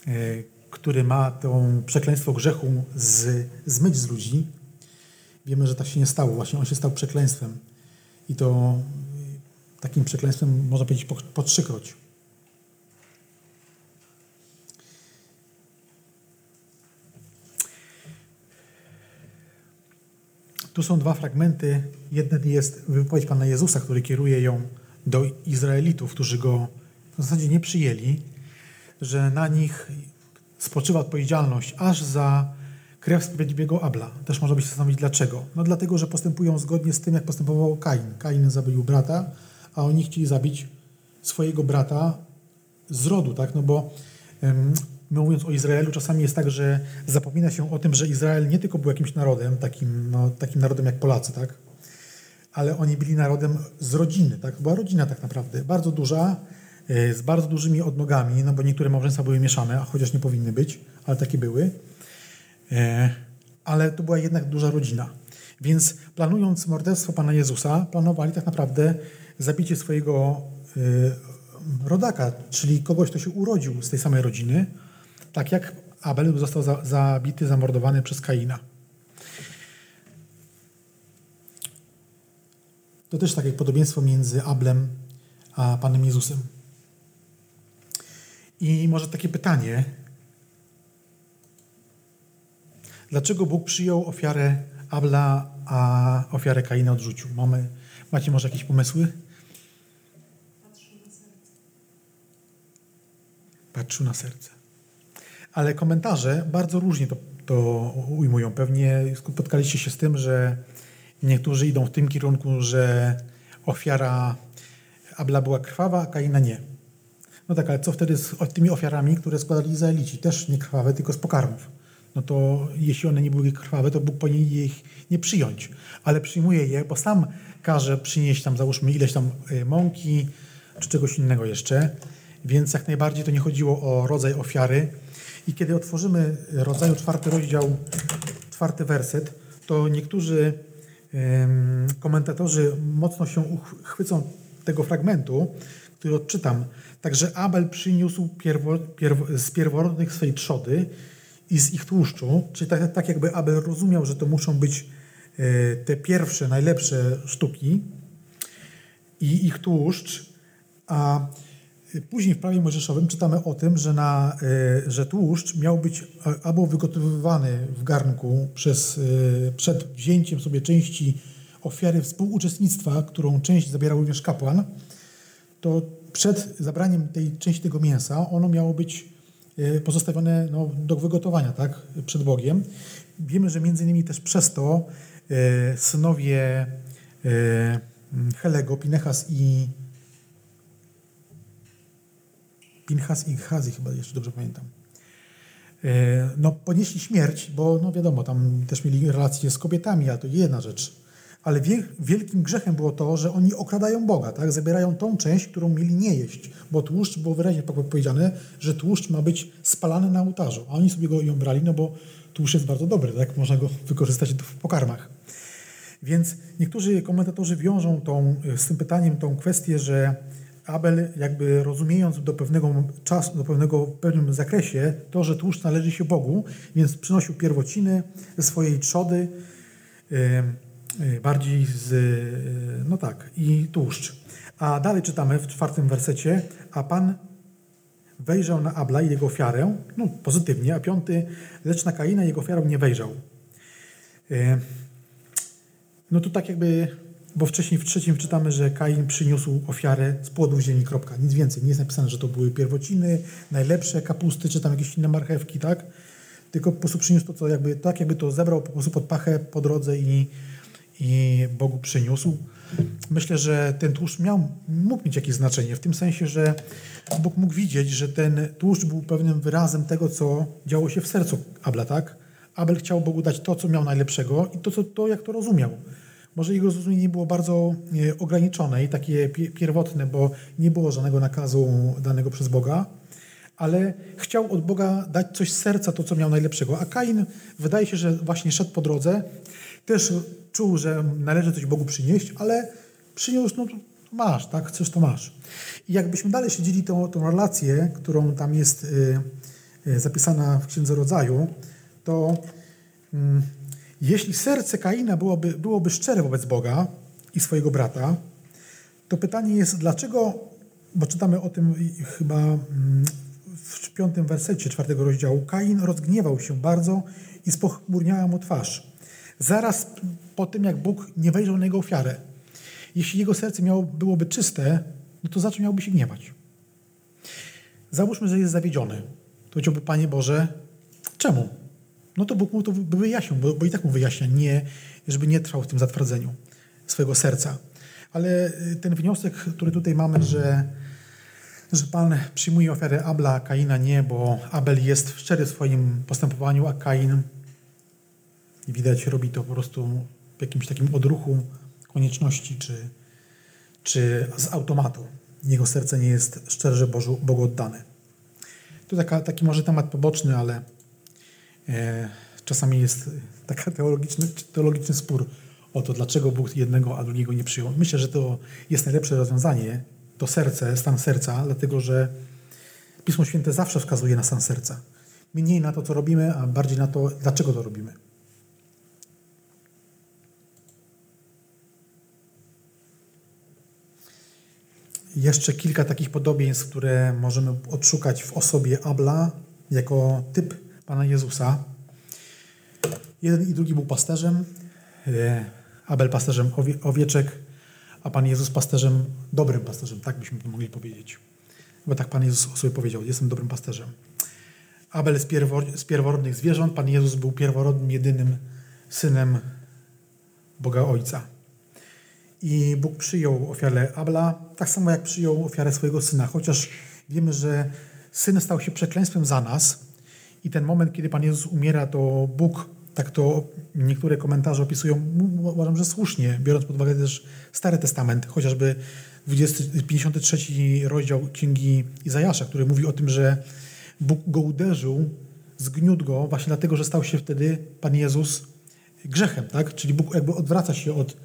y, który ma to przekleństwo grzechu z, zmyć z ludzi. Wiemy, że tak się nie stało. Właśnie on się stał przekleństwem. I to y, takim przekleństwem można powiedzieć po, po trzykroć. Tu są dwa fragmenty. Jeden jest wypowiedź Pana Jezusa, który kieruje ją do Izraelitów, którzy go w zasadzie nie przyjęli, że na nich spoczywa odpowiedzialność aż za krew sprawiedliwego Abla. Też można by się zastanowić dlaczego. No dlatego, że postępują zgodnie z tym, jak postępował Kain. Kain zabił brata, a oni chcieli zabić swojego brata z rodu, tak? No bo my mówiąc o Izraelu, czasami jest tak, że zapomina się o tym, że Izrael nie tylko był jakimś narodem, takim, no, takim narodem jak Polacy, tak? Ale oni byli narodem z rodziny, tak? Była rodzina tak naprawdę, bardzo duża, e, z bardzo dużymi odnogami, no bo niektóre małżeństwa były mieszane, a chociaż nie powinny być, ale takie były. E, ale to była jednak duża rodzina. Więc planując morderstwo Pana Jezusa, planowali tak naprawdę zabicie swojego e, rodaka, czyli kogoś, kto się urodził z tej samej rodziny, tak jak Abel został zabity, zamordowany przez Kaina. To też takie podobieństwo między Ablem a Panem Jezusem. I może takie pytanie. Dlaczego Bóg przyjął ofiarę Abla, a ofiarę Kaina odrzucił? Mamy, macie może jakieś pomysły? Patrzył na serce. Ale komentarze bardzo różnie to, to ujmują. Pewnie spotkaliście się z tym, że Niektórzy idą w tym kierunku, że ofiara Abla była krwawa, a Kaina nie. No tak, ale co wtedy z tymi ofiarami, które składali Izraelici? Też nie krwawe, tylko z pokarmów. No to jeśli one nie były krwawe, to Bóg powinien ich nie przyjąć. Ale przyjmuje je, bo sam każe przynieść tam, załóżmy, ileś tam e, mąki, czy czegoś innego jeszcze. Więc jak najbardziej to nie chodziło o rodzaj ofiary. I kiedy otworzymy rodzaju czwarty rozdział, czwarty werset, to niektórzy komentatorzy mocno się chwycą tego fragmentu, który odczytam. Także Abel przyniósł pierwo, pierwo, z pierworodnych swej trzody i z ich tłuszczu, czyli tak, tak jakby Abel rozumiał, że to muszą być e, te pierwsze, najlepsze sztuki i ich tłuszcz, a później w prawie mojżeszowym czytamy o tym, że, na, e, że tłuszcz miał być albo wygotowywany w garnku przez, e, przed wzięciem sobie części ofiary współuczestnictwa, którą część zabierał również kapłan, to przed zabraniem tej części tego mięsa ono miało być e, pozostawione no, do wygotowania tak, przed Bogiem. Wiemy, że między innymi też przez to synowie Helego, Pinechas i Pinchas i Chazi chyba jeszcze dobrze pamiętam. E, no, ponieśli śmierć, bo no wiadomo, tam też mieli relacje z kobietami, a to jedna rzecz ale wielkim grzechem było to, że oni okradają Boga, tak? zabierają tą część, którą mieli nie jeść, bo tłuszcz było wyraźnie powiedziane, że tłuszcz ma być spalany na ołtarzu, a oni sobie go ją brali, no bo tłuszcz jest bardzo dobry, tak? można go wykorzystać w pokarmach. Więc niektórzy komentatorzy wiążą tą, z tym pytaniem tą kwestię, że Abel jakby rozumiejąc do pewnego czasu, do pewnego w pewnym zakresie to, że tłuszcz należy się Bogu, więc przynosił pierwociny ze swojej trzody, yy, Y, bardziej z, y, no tak, i tłuszcz. A dalej czytamy w czwartym wersecie, a Pan wejrzał na Abla i jego ofiarę, no pozytywnie, a piąty, lecz na Kaina jego ofiarę nie wejrzał. No to tak jakby, bo wcześniej w trzecim czytamy, że Kain przyniósł ofiarę z płodów ziemi, kropka. Nic więcej. Nie jest napisane, że to były pierwociny, najlepsze kapusty, czy tam jakieś inne marchewki, tak? Tylko po prostu przyniósł to, co jakby, tak jakby to zebrał po prostu pod pachę po drodze i i Bogu przyniósł. Myślę, że ten tłuszcz miał, mógł mieć jakieś znaczenie, w tym sensie, że Bóg mógł widzieć, że ten tłuszcz był pewnym wyrazem tego, co działo się w sercu Abla, tak? Abel chciał Bogu dać to, co miał najlepszego i to, co, to jak to rozumiał. Może jego zrozumienie było bardzo e, ograniczone i takie pierwotne, bo nie było żadnego nakazu danego przez Boga, ale chciał od Boga dać coś z serca, to, co miał najlepszego. A Kain wydaje się, że właśnie szedł po drodze, też czuł, że należy coś Bogu przynieść, ale przyniósł, no masz, tak, chcesz, to masz. I jakbyśmy dalej śledzili tą, tą relację, którą tam jest y, y, zapisana w Księdze Rodzaju, to y, jeśli serce Kaina byłoby, byłoby szczere wobec Boga i swojego brata, to pytanie jest, dlaczego, bo czytamy o tym chyba mm, w piątym wersecie czwartego rozdziału, Kain rozgniewał się bardzo i spochmurniała mu twarz. Zaraz po tym, jak Bóg nie wejrzał na jego ofiarę. Jeśli jego serce miało, byłoby czyste, no to za co miałby się gniewać? Załóżmy, że jest zawiedziony. To powiedziałby, Panie Boże, czemu? No to Bóg mu to wyjaśnił, bo, bo i tak mu wyjaśnia, nie, żeby nie trwał w tym zatwardzeniu swojego serca. Ale y, ten wniosek, który tutaj mamy, że, że Pan przyjmuje ofiarę Abla, a Kaina nie, bo Abel jest szczery w swoim postępowaniu, a Kain widać robi to po prostu w jakimś takim odruchu konieczności czy, czy z automatu. Jego serce nie jest szczerze Bożu, Bogu oddane. To taka, taki może temat poboczny, ale czasami jest taki teologiczny, teologiczny spór o to, dlaczego Bóg jednego, a drugiego nie przyjął. Myślę, że to jest najlepsze rozwiązanie, to serce, stan serca, dlatego że Pismo Święte zawsze wskazuje na stan serca. Mniej na to, co robimy, a bardziej na to, dlaczego to robimy. jeszcze kilka takich podobieństw, które możemy odszukać w osobie Abla jako typ Pana Jezusa. Jeden i drugi był pasterzem. E, Abel pasterzem owieczek, a Pan Jezus pasterzem, dobrym pasterzem, tak byśmy mogli powiedzieć. Bo tak Pan Jezus o sobie powiedział, jestem dobrym pasterzem. Abel z, pierwor, z pierworodnych zwierząt, Pan Jezus był pierworodnym, jedynym synem Boga Ojca. I Bóg przyjął ofiarę Abla, tak samo jak przyjął ofiarę swojego syna, chociaż wiemy, że syn stał się przekleństwem za nas. I ten moment, kiedy Pan Jezus umiera, to Bóg, tak to niektóre komentarze opisują, uważam, że słusznie, biorąc pod uwagę też Stary Testament, chociażby 20, 53 rozdział Księgi Izajasza, który mówi o tym, że Bóg go uderzył, zgniótł go właśnie dlatego, że stał się wtedy Pan Jezus grzechem, tak? Czyli Bóg jakby odwraca się od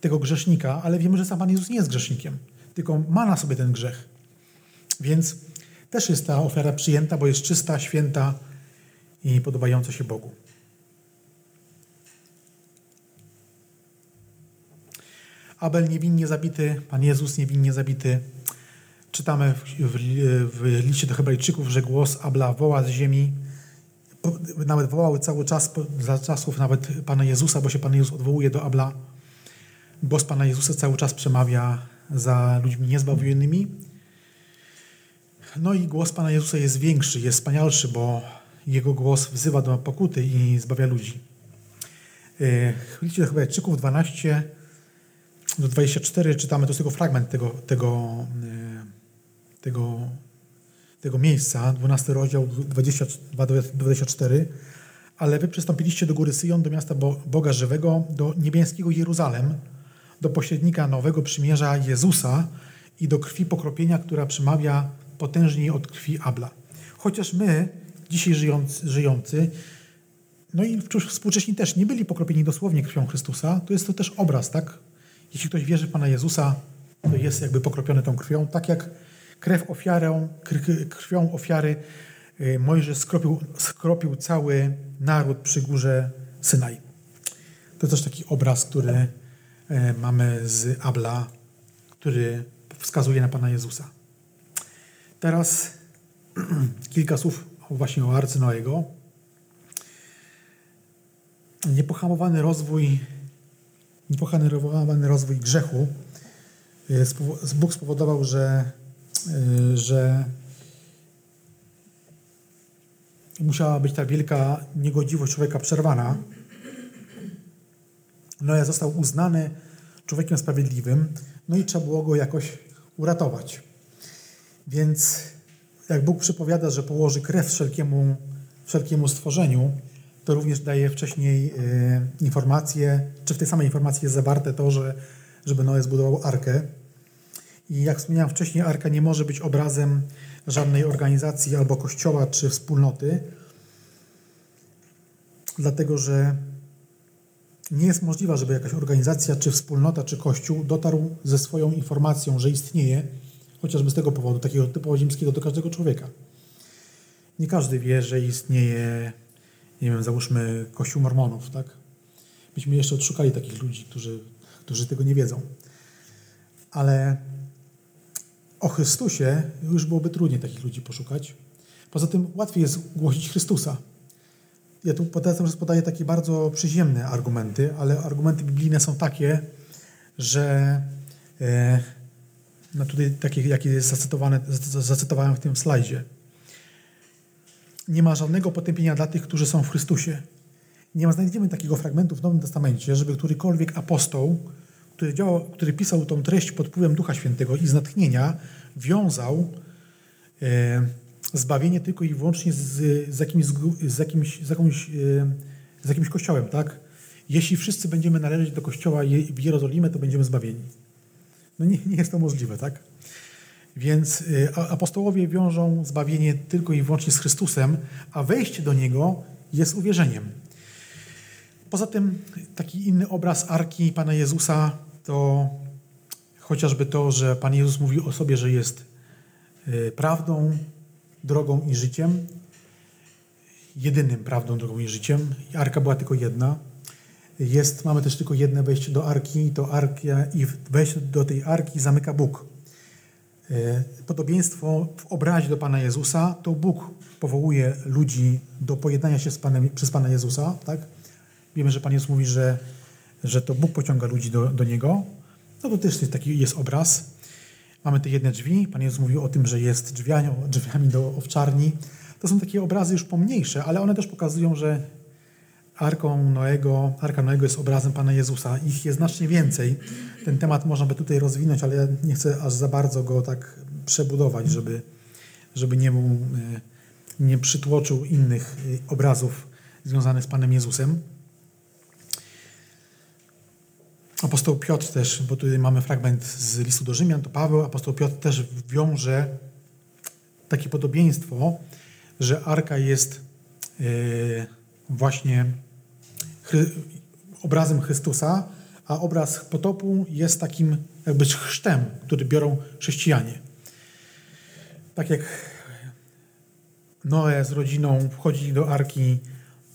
tego grzesznika, ale wiemy, że sam Pan Jezus nie jest grzesznikiem, tylko ma na sobie ten grzech. Więc też jest ta ofiara przyjęta, bo jest czysta, święta i podobające się Bogu. Abel niewinnie zabity, Pan Jezus niewinnie zabity. Czytamy w, w, w liście do Hebrajczyków, że głos Abla woła z ziemi. Nawet wołał cały czas, za czasów nawet Pana Jezusa, bo się Pan Jezus odwołuje do Abla. Głos Pana Jezusa cały czas przemawia za ludźmi niezbawionymi. No i głos Pana Jezusa jest większy, jest wspanialszy, bo Jego głos wzywa do pokuty i zbawia ludzi. W liście do Hebrajczyków 12 do 24 czytamy, to jest tylko fragment tego, tego, e, tego, tego miejsca, 12 rozdział 22-24. Ale wy przystąpiliście do góry Syjon, do miasta Boga Żywego, do niebieskiego Jeruzalem, do pośrednika nowego przymierza Jezusa i do krwi pokropienia, która przemawia potężniej od krwi Abla. Chociaż my, dzisiaj żyjący, żyjący, no i współcześni też nie byli pokropieni dosłownie krwią Chrystusa, to jest to też obraz, tak? Jeśli ktoś wierzy w Pana Jezusa, to jest jakby pokropiony tą krwią, tak jak krew ofiarę, krwią ofiary y, Mojżesz skropił, skropił cały naród przy górze Synaj. To też taki obraz, który y, mamy z Abla, który wskazuje na Pana Jezusa. Teraz kilka słów właśnie o Arce Noego. Niepohamowany rozwój niepohanerowany rozwój grzechu, e, Bóg spowodował, że, e, że musiała być ta wielka niegodziwość człowieka przerwana. Noe został uznany człowiekiem sprawiedliwym, no i trzeba było go jakoś uratować. Więc jak Bóg przypowiada, że położy krew wszelkiemu, wszelkiemu stworzeniu, to również daje wcześniej y, informacje, czy w tej samej informacji jest zawarte to, że żeby Noe zbudował arkę. I jak wspomniałem wcześniej, arka nie może być obrazem żadnej organizacji albo kościoła czy wspólnoty, dlatego że nie jest możliwe, żeby jakaś organizacja, czy wspólnota, czy kościół dotarł ze swoją informacją, że istnieje, chociażby z tego powodu, takiego typu ziemskiego do każdego człowieka. Nie każdy wie, że istnieje nie wiem, załóżmy Kościół Mormonów, tak? Byśmy jeszcze odszukali takich ludzi, którzy, którzy tego nie wiedzą. Ale o Chrystusie już byłoby trudniej takich ludzi poszukać. Poza tym łatwiej jest głosić Chrystusa. Ja tu podaję, podaję takie bardzo przyziemne argumenty, ale argumenty biblijne są takie, że e, no tutaj takie, jakie jest zacytowane, zacytowałem w tym slajdzie – nie ma żadnego potępienia dla tych, którzy są w Chrystusie. Nie ma, znajdziemy takiego fragmentu w Nowym Testamencie, żeby którykolwiek apostoł, który, działał, który pisał tą treść pod wpływem Ducha Świętego i z natchnienia, wiązał e, zbawienie tylko i wyłącznie z, z, jakimś, z, jakimś, z, jakąś, e, z jakimś kościołem, tak? Jeśli wszyscy będziemy należeć do kościoła w Jerozolimie, to będziemy zbawieni. No nie, nie jest to możliwe, tak? Więc y, apostołowie wiążą zbawienie tylko i wyłącznie z Chrystusem, a wejście do Niego jest uwierzeniem. Poza tym taki inny obraz Arki Pana Jezusa to chociażby to, że Pan Jezus mówił o sobie, że jest y, prawdą, drogą i życiem. Jedynym prawdą, drogą i życiem. Arka była tylko jedna. Jest, mamy też tylko jedno wejście do Arki, to Arkia i wejście do tej Arki zamyka Bóg. E, podobieństwo w obrazie do Pana Jezusa, to Bóg powołuje ludzi do pojednania się z Panem, przez Pana Jezusa. Tak? Wiemy, że Pan Jezus mówi, że, że to Bóg pociąga ludzi do, do Niego. No to też jest taki jest obraz. Mamy te jedne drzwi. Pan Jezus mówił o tym, że jest drzwiami, drzwiami do owczarni. To są takie obrazy już pomniejsze, ale one też pokazują, że Arką Noego, Arka Noego jest obrazem Pana Jezusa. Ich jest znacznie więcej. Ten temat można by tutaj rozwinąć, ale ja nie chcę aż za bardzo go tak przebudować, żeby, żeby nie, mu, e, nie przytłoczył innych e, obrazów związanych z Panem Jezusem. Apostoł Piotr też, bo tutaj mamy fragment z listu do Rzymian, to Paweł, apostoł Piotr też wiąże takie podobieństwo, że Arka jest e, obrazem Chrystusa, a obraz potopu jest takim jakby chrztem, który biorą chrześcijanie. Tak jak Noe z rodziną wchodzili do arki,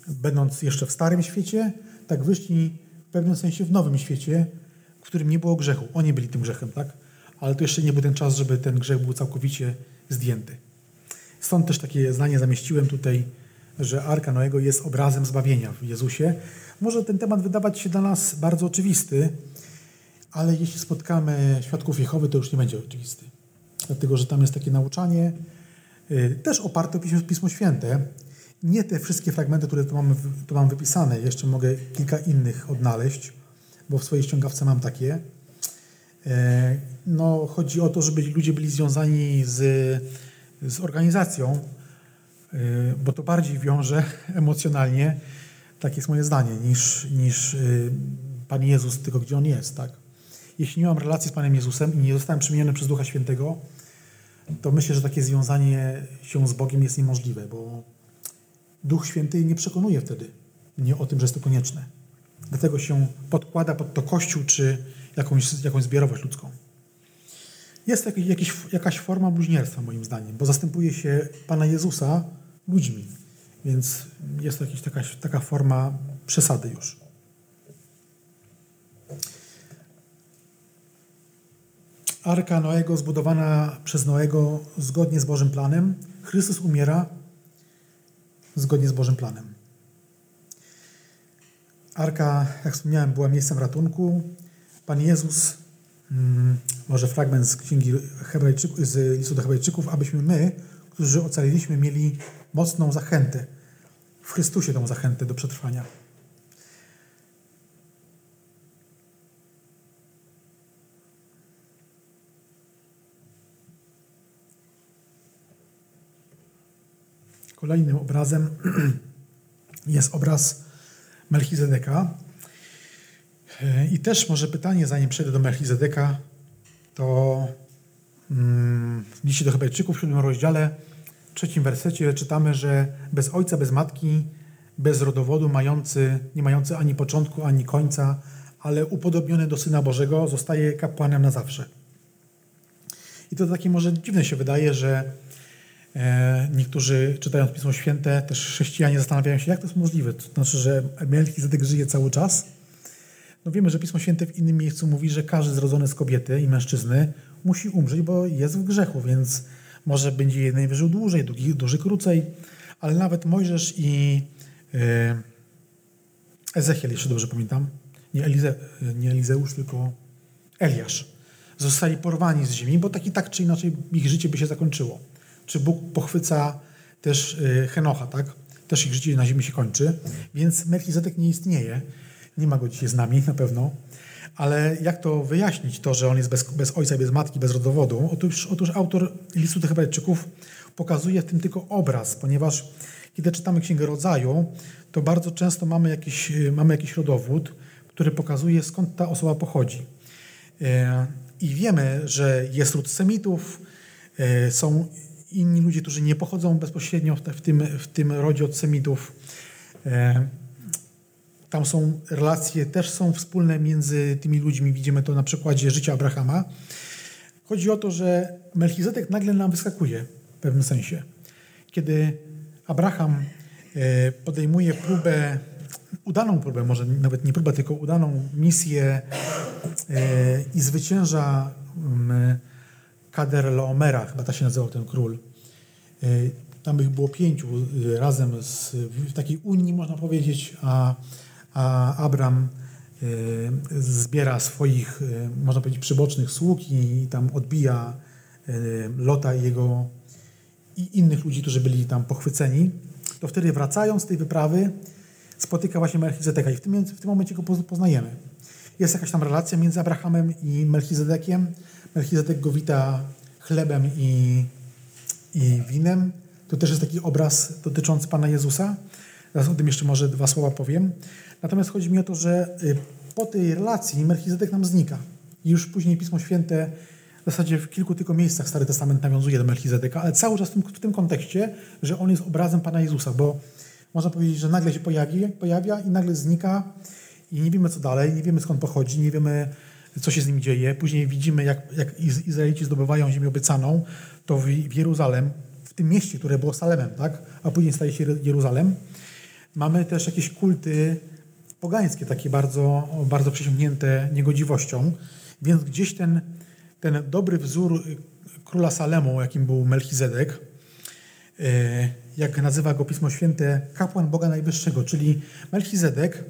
będąc jeszcze w starym świecie, tak wyszli w pewnym sensie w nowym świecie, w którym nie było grzechu. Oni byli tym grzechem, tak? Ale to jeszcze nie był ten czas, żeby ten grzech był całkowicie zdjęty. Stąd też takie zdanie zamieściłem tutaj, że Arka Noego jest obrazem zbawienia w Jezusie. Może ten temat wydawać się dla nas bardzo oczywisty, ale jeśli spotkamy świadków Jehowy, to już nie będzie oczywisty. Dlatego, że tam jest takie nauczanie, y, też oparte o Pismo, Pismo Święte. Nie te wszystkie fragmenty, które tu, mamy, tu mam wypisane, jeszcze mogę kilka innych odnaleźć, bo w swojej ściągawce mam takie. E, no, chodzi o to, żeby ludzie byli związani z, z organizacją, bo to bardziej wiąże emocjonalnie, takie jest moje zdanie, niż, niż y, Pan Jezus, tylko gdzie On jest, tak? Jeśli nie mam relacji z Panem Jezusem i nie zostałem przemieniony przez Ducha Świętego, to myślę, że takie związanie się z Bogiem jest niemożliwe, bo Duch Święty nie przekonuje wtedy nie o tym, że jest to konieczne. Dlatego się podkłada pod to Kościół czy jakąś, jakąś zbiorowość ludzką. Jest jakiś, jakiś, jakaś forma bluźnierstwa, moim zdaniem, bo zastępuje się Pana Jezusa ludźmi. Więc jest to jakaś taka, taka forma przesady już. Arka Noego zbudowana przez Noego zgodnie z Bożym planem. Chrystus umiera zgodnie z Bożym planem. Arka, jak wspomniałem, była miejscem ratunku. Pan Jezus, hmm, może fragment z księgi Hebrajczyków, z listu do Hebrajczyków, abyśmy my, którzy ocaliliśmy, mieli mocną zachętę. W Chrystusie tą zachętę do przetrwania. Kolejnym obrazem jest obraz Melchizedeka. I też może pytanie, zanim przejdę do Melchizedeka, to mm, w liście do Hebrajczyków w siódmym rozdziale, w trzecim wersecie czytamy, że bez ojca, bez matki, bez rodowodu, mający, nie mający ani początku, ani końca, ale upodobniony do Syna Bożego, zostaje kapłanem na zawsze. I to takie może dziwne się wydaje, że E, niektórzy czytając Pismo Święte, też chrześcijanie zastanawiają się, jak to jest możliwe. To znaczy, że Melchizedek żyje cały czas. No wiemy, że Pismo Święte w innym miejscu mówi, że każdy zrodzony z kobiety i mężczyzny musi umrzeć, bo jest w grzechu, więc może będzie jeden wyżył dłużej, drugi dłużej krócej, ale nawet Mojżesz i e, Ezechiel, jeśli dobrze pamiętam, nie, Elize, nie Elizeusz, tylko Eliasz, zostali porwani z ziemi, bo tak i tak czy inaczej ich życie by się zakończyło czy Bóg pochwyca też y, Henocha, tak? Też ich życie na ziemi się kończy, więc Melchizedek nie istnieje. Nie ma go dzisiaj z nami na pewno. Ale jak to wyjaśnić, to, że on jest bez, bez ojca, bez matki, bez rodowodu? Otóż, otóż autor listu tych Hebrajczyków pokazuje w tym tylko obraz, ponieważ kiedy czytamy Księgę Rodzaju, to bardzo często mamy jakiś, y, mamy jakiś rodowód, który pokazuje, skąd ta osoba pochodzi. Y, I wiemy, że jest ród Semitów, są inni ludzie, którzy nie pochodzą bezpośrednio w tym, w tym rodzie od Semitów. Tam są relacje, też są wspólne między tymi ludźmi. Widzimy to na przykładzie życia Abrahama. Chodzi o to, że Melchizedek nagle nam wyskakuje w pewnym sensie. Kiedy Abraham e, podejmuje próbę, udaną próbę, może nawet nie próbę, tylko udaną misję e, i zwycięża mm, Kader Laomera, chyba tak się nazywał ten król. E, tam ich było pięciu razem z, w takiej unii, można powiedzieć, a, a Abram e, zbiera swoich, można powiedzieć, przybocznych sług i tam odbija Lota i jego i innych ludzi, którzy byli tam pochwyceni, to wtedy wracając z tej wyprawy spotyka właśnie Melchizedeka i w tym, w tym momencie go poznajemy. Jest jakaś tam relacja między Abrahamem i Melchizedekiem, Melchizedek go wita chlebem i, i winem. To też jest taki obraz dotyczący Pana Jezusa. Zaraz o tym jeszcze może dwa słowa powiem. Natomiast chodzi mi o to, że y, po tej relacji Melchizedek nam znika. I już później Pismo Święte w zasadzie w kilku tylko miejscach Stary Testament nawiązuje do Melchizedeka, ale cały czas w tym, w tym kontekście, że on jest obrazem Pana Jezusa, bo można powiedzieć, że nagle się pojawi, pojawia i nagle znika i nie wiemy co dalej, nie wiemy skąd pochodzi, nie wiemy co się z nim dzieje. Później widzimy, jak, jak Izraelici zdobywają ziemię obiecaną, to w, w Jeruzalem, w tym mieście, które było Salemem, tak? a później staje się Jeruzalem, mamy też jakieś kulty pogańskie, takie bardzo, bardzo przesiąknięte niegodziwością, więc gdzieś ten, ten dobry wzór króla Salemu, jakim był Melchizedek, e, jak nazywa go Pismo Święte, kapłan Boga Najwyższego, czyli Melchizedek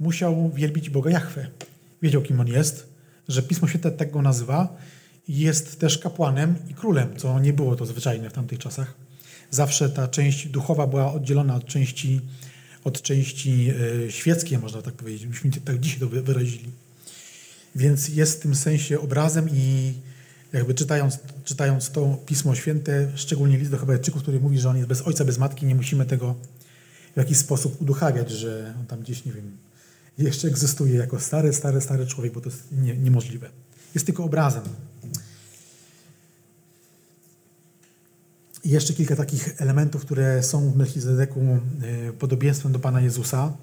musiał wielbić Boga Jahwe. Wiedział, kim on jest, że Pismo Święte tak go nazywa. Jest też kapłanem i królem, co nie było to zwyczajne w tamtych czasach. Zawsze ta część duchowa była oddzielona od części, od części e, świeckiej, można tak powiedzieć. Myśmy tak dzisiaj to wyrazili. Więc jest w tym sensie obrazem i jakby czytając, czytając to Pismo Święte, szczególnie list do Hebrajczyków, który mówi, że on jest bez ojca, bez matki, nie musimy tego w jakiś sposób uduchawiać, że on tam gdzieś, nie wiem, jeszcze egzystuje jako stary, stary, stary człowiek, bo to jest nie, niemożliwe. Jest tylko obrazem. I jeszcze kilka takich elementów, które są w Melchizedeku e, podobieństwem do Pana Jezusa.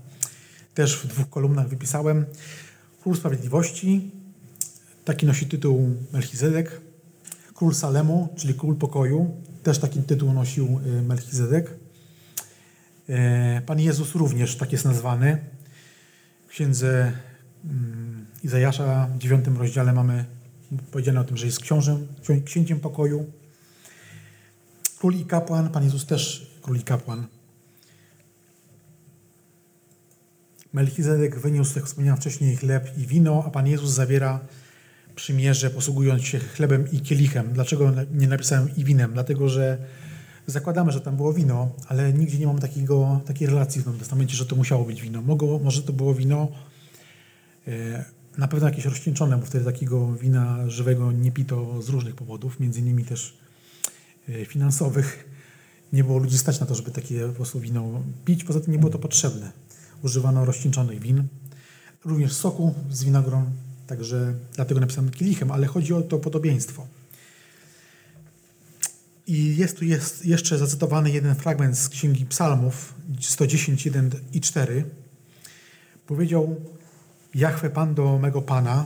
Też w dwóch kolumnach wypisałem. Król Sprawiedliwości, taki nosi tytuł Melchizedek. Król Salemu, czyli Król Pokoju, też taki tytuł nosił e, Melchizedek. E, Pan Jezus również tak jest nazwany. W księdze mm, Izajasza w dziewiątym rozdziale mamy powiedziane o tym, że jest książem, księciem pokoju. Król i kapłan, Pan Jezus też król i kapłan. Melchizedek wyniósł, jak wspomniałem wcześniej, chleb i wino, a Pan Jezus zawiera przymierze, posługując się chlebem i kielichem. Dlaczego nie napisałem i winem? Dlatego, że zakładamy, że tam było wino, ale nigdzie nie mamy takiego, takiej relacji w Nowym Testamencie, że to musiało być wino. Mogło, może to było wino e, na pewno jakieś rozcieńczone, bo wtedy takiego wina żywego nie pito z różnych powodów, między innymi też finansowych. Nie było ludzi stać na to, żeby takie po prostu wino pić, poza tym nie było to potrzebne. Używano rozcieńczonych win, również soku z winogron, także dlatego napisałem kielichem, ale chodzi o to podobieństwo. I jest tu jest jeszcze zacytowany jeden fragment z Księgi Psalmów 110, 1 i 4. Powiedział Jachwę Pan do mego Pana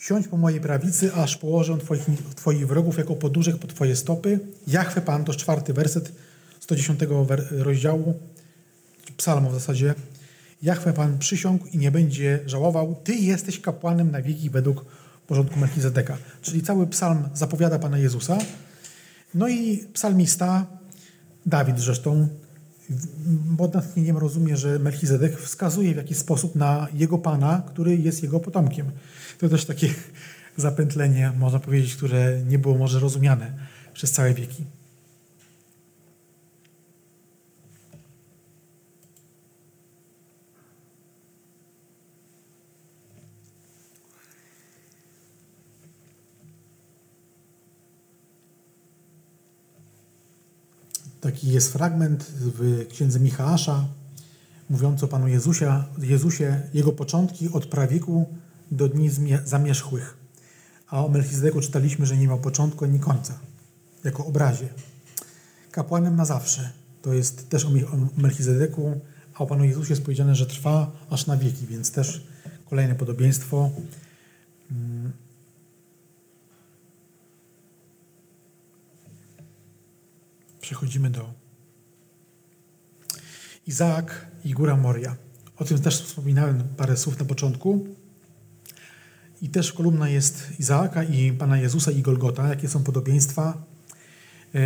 Siądź po mojej prawicy, aż położę twoich, twoich wrogów jako poduszek po Twoje stopy. Jachwę Pan, to czwarty werset 110 rozdziału psalmu w zasadzie. Jachwę Pan przysiągł i nie będzie żałował. Ty jesteś kapłanem na wieki według porządku Melchizedeka. Czyli cały psalm zapowiada Pana Jezusa, no i psalmista, Dawid zresztą, pod natchnieniem rozumie, że Melchizedek wskazuje w jakiś sposób na jego pana, który jest jego potomkiem. To też takie zapętlenie, można powiedzieć, które nie było może rozumiane przez całe wieki. Taki jest fragment w księdze Michała, mówiący o Panu Jezusie, Jezusie, Jego początki od prawieku do dni zamierzchłych. A o Melchizedeku czytaliśmy, że nie ma początku ani końca, jako obrazie. Kapłanem na zawsze. To jest też o Melchizedeku, a o Panu Jezusie jest powiedziane, że trwa aż na wieki, więc też kolejne podobieństwo. Przechodzimy do Izaak i Góra Moria. O tym też wspominałem parę słów na początku. I też kolumna jest Izaaka i Pana Jezusa i Golgota, jakie są podobieństwa. E,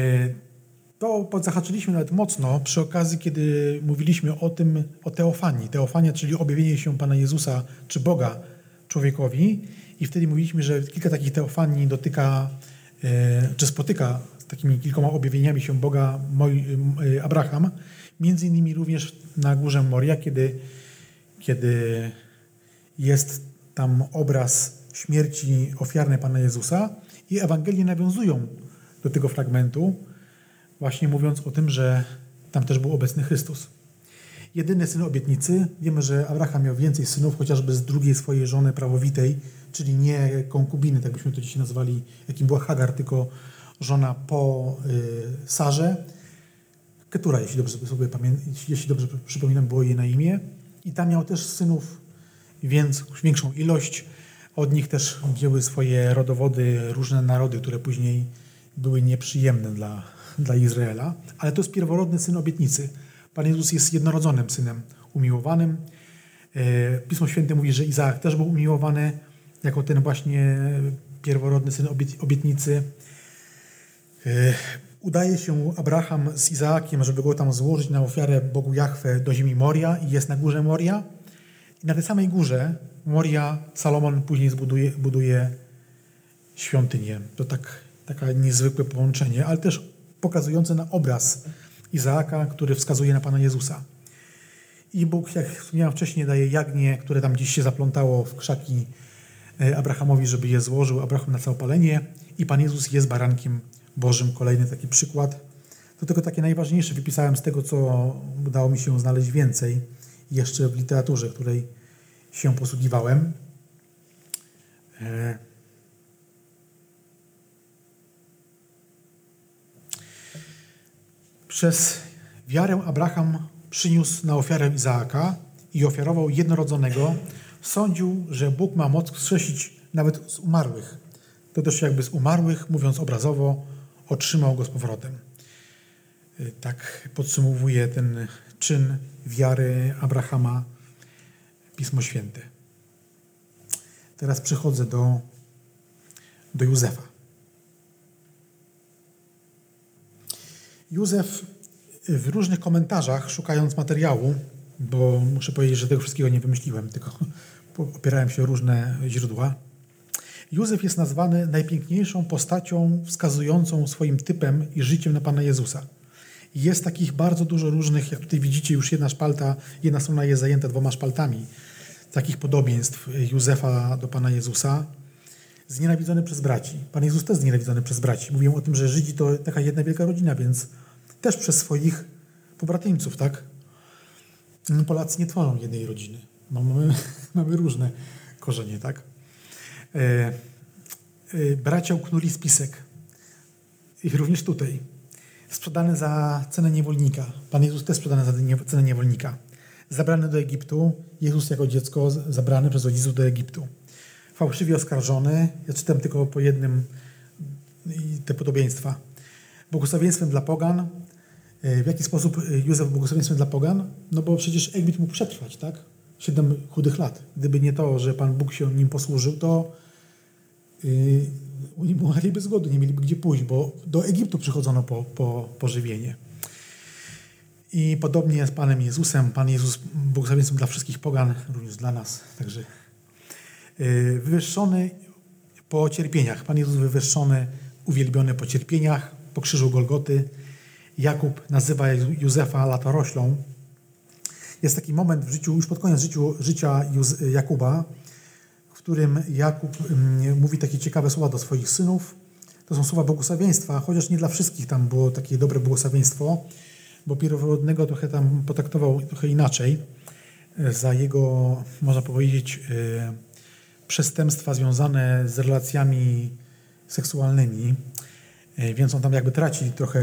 to zahaczyliśmy nawet mocno przy okazji, kiedy mówiliśmy o tym, o teofanii. Teofania, czyli objawienie się Pana Jezusa czy Boga człowiekowi. I wtedy mówiliśmy, że kilka takich teofanii dotyka, e, czy spotyka takimi kilkoma objawieniami się Boga moi, y, Abraham, między innymi również na górze Moria, kiedy, kiedy jest tam obraz śmierci ofiarnej Pana Jezusa i Ewangelie nawiązują do tego fragmentu, właśnie mówiąc o tym, że tam też był obecny Chrystus. Jedyny syn obietnicy. Wiemy, że Abraham miał więcej synów, chociażby z drugiej swojej żony prawowitej, czyli nie konkubiny, tak byśmy to dzisiaj nazwali, jakim była Hagar, tylko żona po y, Sarze. Ketura, jeśli dobrze sobie jeśli dobrze przypominam, było jej na imię. I tam miał też synów, więc większą ilość. Od nich też wzięły swoje rodowody różne narody, które później były nieprzyjemne dla, dla Izraela, ale to jest pierworodny syn obietnicy. Pan Jezus jest jednorodzonym synem, umiłowanym. E, Pismo Święte mówi, że Izaak też był umiłowany jako ten właśnie pierworodny syn obietnicy. E, udaje się Abraham z Izaakiem, żeby go tam złożyć na ofiarę Bogu Jahwe do ziemi Moria i jest na górze Moria. I na tej samej górze Moria Salomon później zbuduje, buduje świątynię. To tak, takie niezwykłe połączenie, ale też pokazujące na obraz Izaaka, który wskazuje na Pana Jezusa. I Bóg, jak wspomniałem wcześniej, daje jagnię, które tam gdzieś się zaplątało w krzaki e, Abrahamowi, żeby je złożył. Abraham na całopalenie i Pan Jezus jest barankiem Bożym. Kolejny taki przykład. To tylko takie najważniejsze wypisałem z tego, co udało mi się znaleźć więcej jeszcze w literaturze, której się posługiwałem. E, Przez wiarę Abraham przyniósł na ofiarę Izaaka i ofiarował jednorodzonego. Sądził, że Bóg ma moc wskrzesić nawet z umarłych. To też jakby z umarłych, mówiąc obrazowo, otrzymał go z powrotem. Y, tak podsumowuje ten czyn wiary Abrahama Pismo Święte. Teraz przechodzę do, do Józefa. Józef w różnych komentarzach, szukając materiału, bo muszę powiedzieć, że tego wszystkiego nie wymyśliłem, tylko opierałem się o różne źródła. Józef jest nazwany najpiękniejszą postacią wskazującą swoim typem i życiem na Pana Jezusa. Jest takich bardzo dużo różnych, jak tutaj widzicie, już jedna szpalta, jedna strona jest zajęta dwoma szpaltami, takich podobieństw Józefa do Pana Jezusa. Znienawidzony przez braci. Pan Jezus też znienawidzony przez braci. Mówią o tym, że Żydzi to taka jedna wielka rodzina, więc też przez swoich pobratyńców, tak? Polacy nie tworzą jednej rodziny. Mamy, mamy różne korzenie, tak? E, e, bracia uknuli spisek. I również tutaj. Sprzedany za cenę niewolnika. Pan Jezus też sprzedany za cenę niewolnika. Zabrany do Egiptu. Jezus jako dziecko zabrany przez rodziców do Egiptu. Fałszywie oskarżony. Ja czytam tylko po jednym te podobieństwa. Błogosławieństwem dla pogan, E, w jaki sposób Józef błogosławieństwem dla pogan? No bo przecież Egipt mógł przetrwać, tak? Siedem chudych lat. Gdyby nie to, że Pan Bóg się nim posłużył, to oni umarliby z głodu, nie mieliby gdzie pójść, bo do Egiptu przychodzono po, po pożywienie. I podobnie z Panem Jezusem. Pan Jezus błogosławieństwem dla wszystkich pogan, również dla nas. Także yy, wywyższony po cierpieniach. Pan Jezus wywyższony, uwielbiony po cierpieniach, po krzyżu Golgoty, Jakub nazywa Józefa latoroślą. Jest taki moment w życiu, już pod koniec życiu, życia Jakuba, którym Jakub mm, mówi takie ciekawe słowa do swoich synów. To są słowa błogosławieństwa, chociaż nie dla wszystkich tam było takie dobre błogosławieństwo, bo pierworodnego trochę tam potraktował trochę inaczej e, za jego, można powiedzieć, e, przestępstwa związane z relacjami seksualnymi, e, więc on tam jakby traci trochę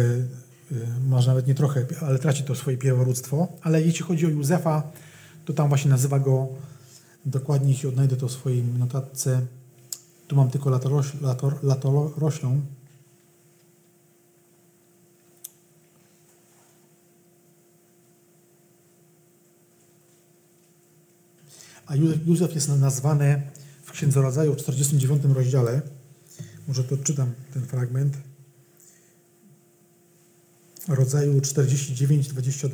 może nawet nie trochę, ale traci to swoje pierworództwo. Ale jeśli chodzi o Józefa, to tam właśnie nazywa go, dokładnie jeśli odnajdę to w swojej notatce, tu mam tylko latoroś, lator, latoroślą, A Józef jest nazwany w Księdze Rodzaju w 49 rozdziale. Może to czytam ten fragment rodzaju 49-22.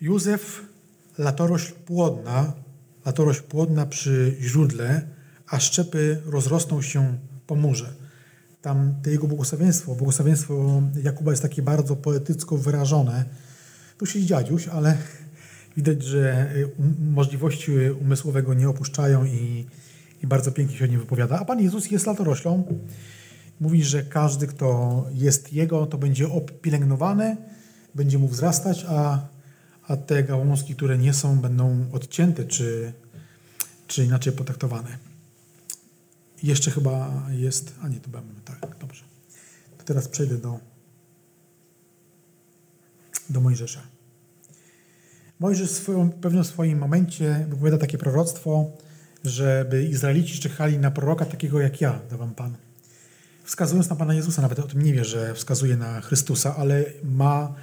Józef, latorośl płodna, latorośl płodna przy źródle, a szczepy rozrosną się po murze. Tam jego błogosławieństwo, błogosławieństwo Jakuba jest takie bardzo poetycko wyrażone. Tu się dziadziuś, ale Widać, że y, możliwości umysłowego nie opuszczają i, i bardzo pięknie się o nim wypowiada. A Pan Jezus jest latoroślą. Mówi, że każdy, kto jest Jego, to będzie pielęgnowany, będzie mógł wzrastać, a, a te gałązki, które nie są, będą odcięte czy, czy inaczej potraktowane. Jeszcze chyba jest... A nie, to mamy, tak, dobrze. To teraz przejdę do, do Mojżesza. Mojżesz w pewnym swoim momencie wypowiada takie proroctwo, żeby Izraelici czekali na proroka takiego jak ja, da wam Pan. Wskazując na Pana Jezusa, nawet o tym nie wie, że wskazuje na Chrystusa, ale ma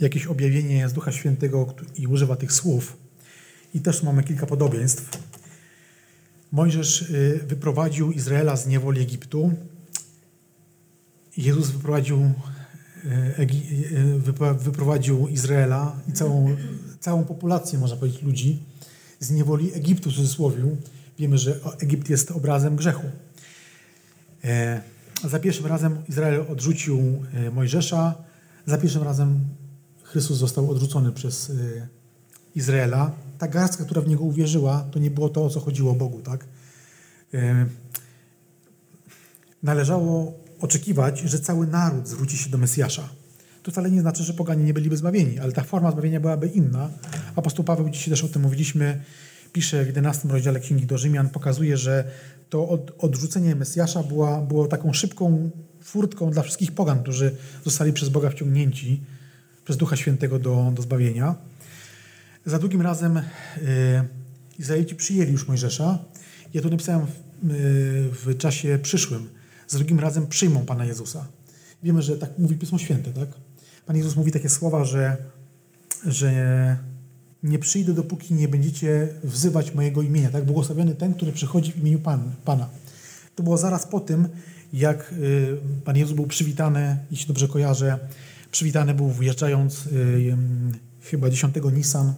jakieś objawienie z Ducha Świętego i używa tych słów. I też mamy kilka podobieństw. Mojżesz y, wyprowadził Izraela z niewoli Egiptu. Jezus wyprowadził, y, y, wyprowadził Izraela i całą, całą populację, można powiedzieć, ludzi z niewoli Egiptu, w cudzysłowie. Wiemy, że Egipt jest obrazem grzechu. E, za pierwszym razem Izrael odrzucił e, Mojżesza, za pierwszym razem Chrystus został odrzucony przez e, Izraela. Ta garstka, która w niego uwierzyła, to nie było to, o co chodziło Bogu, tak? Należało oczekiwać, że cały naród zwróci się do Mesjasza. To wcale nie znaczy, że poganie nie byliby zbawieni, ale ta forma zbawienia byłaby inna. Apostoł Paweł, dzisiaj też o tym mówiliśmy, pisze w 11 rozdziale Księgi do Rzymian, pokazuje, że to od, odrzucenie Mesjasza była, było taką szybką furtką dla wszystkich pogan, którzy zostali przez Boga wciągnięci przez Ducha Świętego do, do zbawienia. Za drugim razem y, Izraelici przyjęli już Mojżesza. Ja to napisałem w, y, w czasie przyszłym. Za drugim razem przyjmą Pana Jezusa. Wiemy, że tak mówi Pismo Święte, tak? Pan Jezus mówi takie słowa, że, że nie przyjdę, dopóki nie będziecie wzywać mojego imienia. Tak? Błogosławiony ten, który przychodzi w imieniu Pan, Pana. To było zaraz po tym, jak y, Pan Jezus był przywitany, jeśli dobrze kojarzę, przywitany był wjeżdżając y, chyba 10 Nisan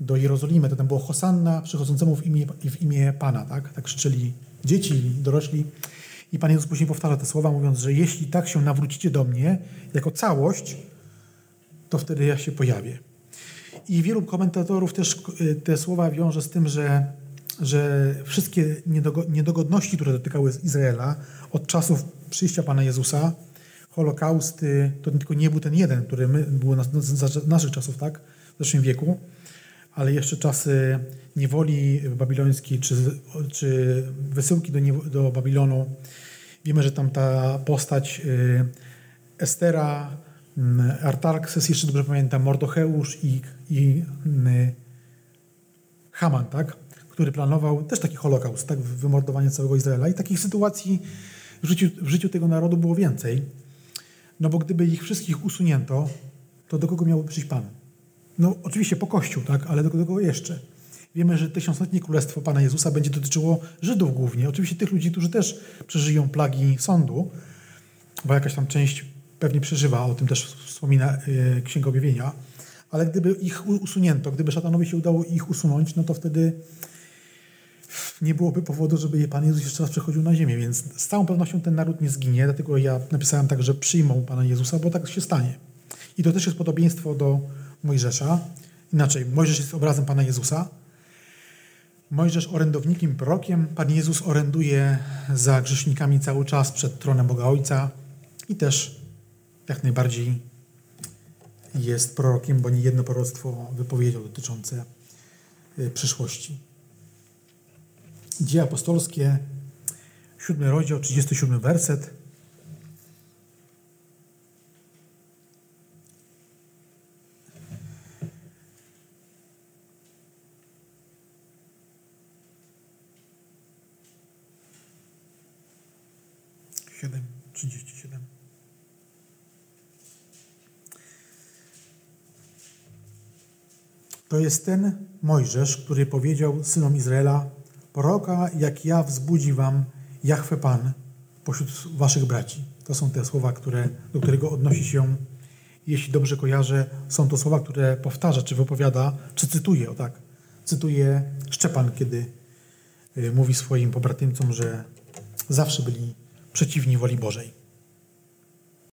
do Jerozolimy. To tam było Hosanna przychodzącemu w imię, w imię Pana. Tak? tak krzyczeli dzieci, dorośli. I Pan Jezus później powtarza te słowa, mówiąc, że jeśli tak się nawrócicie do mnie, jako całość, to wtedy ja się pojawię. I wielu komentatorów też y, te słowa wiąże z tym, że, że wszystkie niedogodności, które dotykały Izraela od czasów przyjścia Pana Jezusa, Holokausty, to tylko nie był ten jeden, który był na, za naszych czasów, tak, w zeszłym wieku, ale jeszcze czasy niewoli babilońskiej, czy, czy wysyłki do, do Babilonu. Wiemy, że tam ta postać y, Estera, Mm, Artaxes, jeszcze dobrze pamiętam, Mordocheusz i, i mm, Haman, tak? który planował też taki holokaust, tak? wymordowanie całego Izraela. I takich sytuacji w życiu, w życiu tego narodu było więcej. No bo gdyby ich wszystkich usunięto, to do kogo miałby przyjść Pan? No oczywiście po Kościół, tak? ale do kogo jeszcze? Wiemy, że tysiącletnie królestwo Pana Jezusa będzie dotyczyło Żydów głównie. Oczywiście tych ludzi, którzy też przeżyją plagi sądu, bo jakaś tam część pewnie przeżywa, o tym też wspomina y, Księga Objawienia, ale gdyby ich usunięto, gdyby szatanowi się udało ich usunąć, no to wtedy nie byłoby powodu, żeby Pan Jezus jeszcze raz przychodził na ziemię, więc z całą pewnością ten naród nie zginie, dlatego ja napisałem tak, że przyjmą Pana Jezusa, bo tak się stanie. I to też jest podobieństwo do Mojżesza. Inaczej, Mojżesz jest obrazem Pana Jezusa. Mojżesz orędownikiem, prorokiem. Pan Jezus oręduje za grzesznikami cały czas przed tronem Boga Ojca i też jak najbardziej jest prorokiem, bo nie jedno proroctwo wypowiedział dotyczące y, przyszłości. Dzieje apostolskie, siódmy rozdział, 37 werset. To jest ten Mojżesz, który powiedział synom Izraela, proroka jak ja wzbudzi wam Jahwe Pan pośród waszych braci. To są te słowa, które, do którego odnosi się, jeśli dobrze kojarzę, są to słowa, które powtarza, czy wypowiada, czy cytuje, o tak, cytuje Szczepan, kiedy y, mówi swoim pobratymcom, że zawsze byli przeciwni woli Bożej.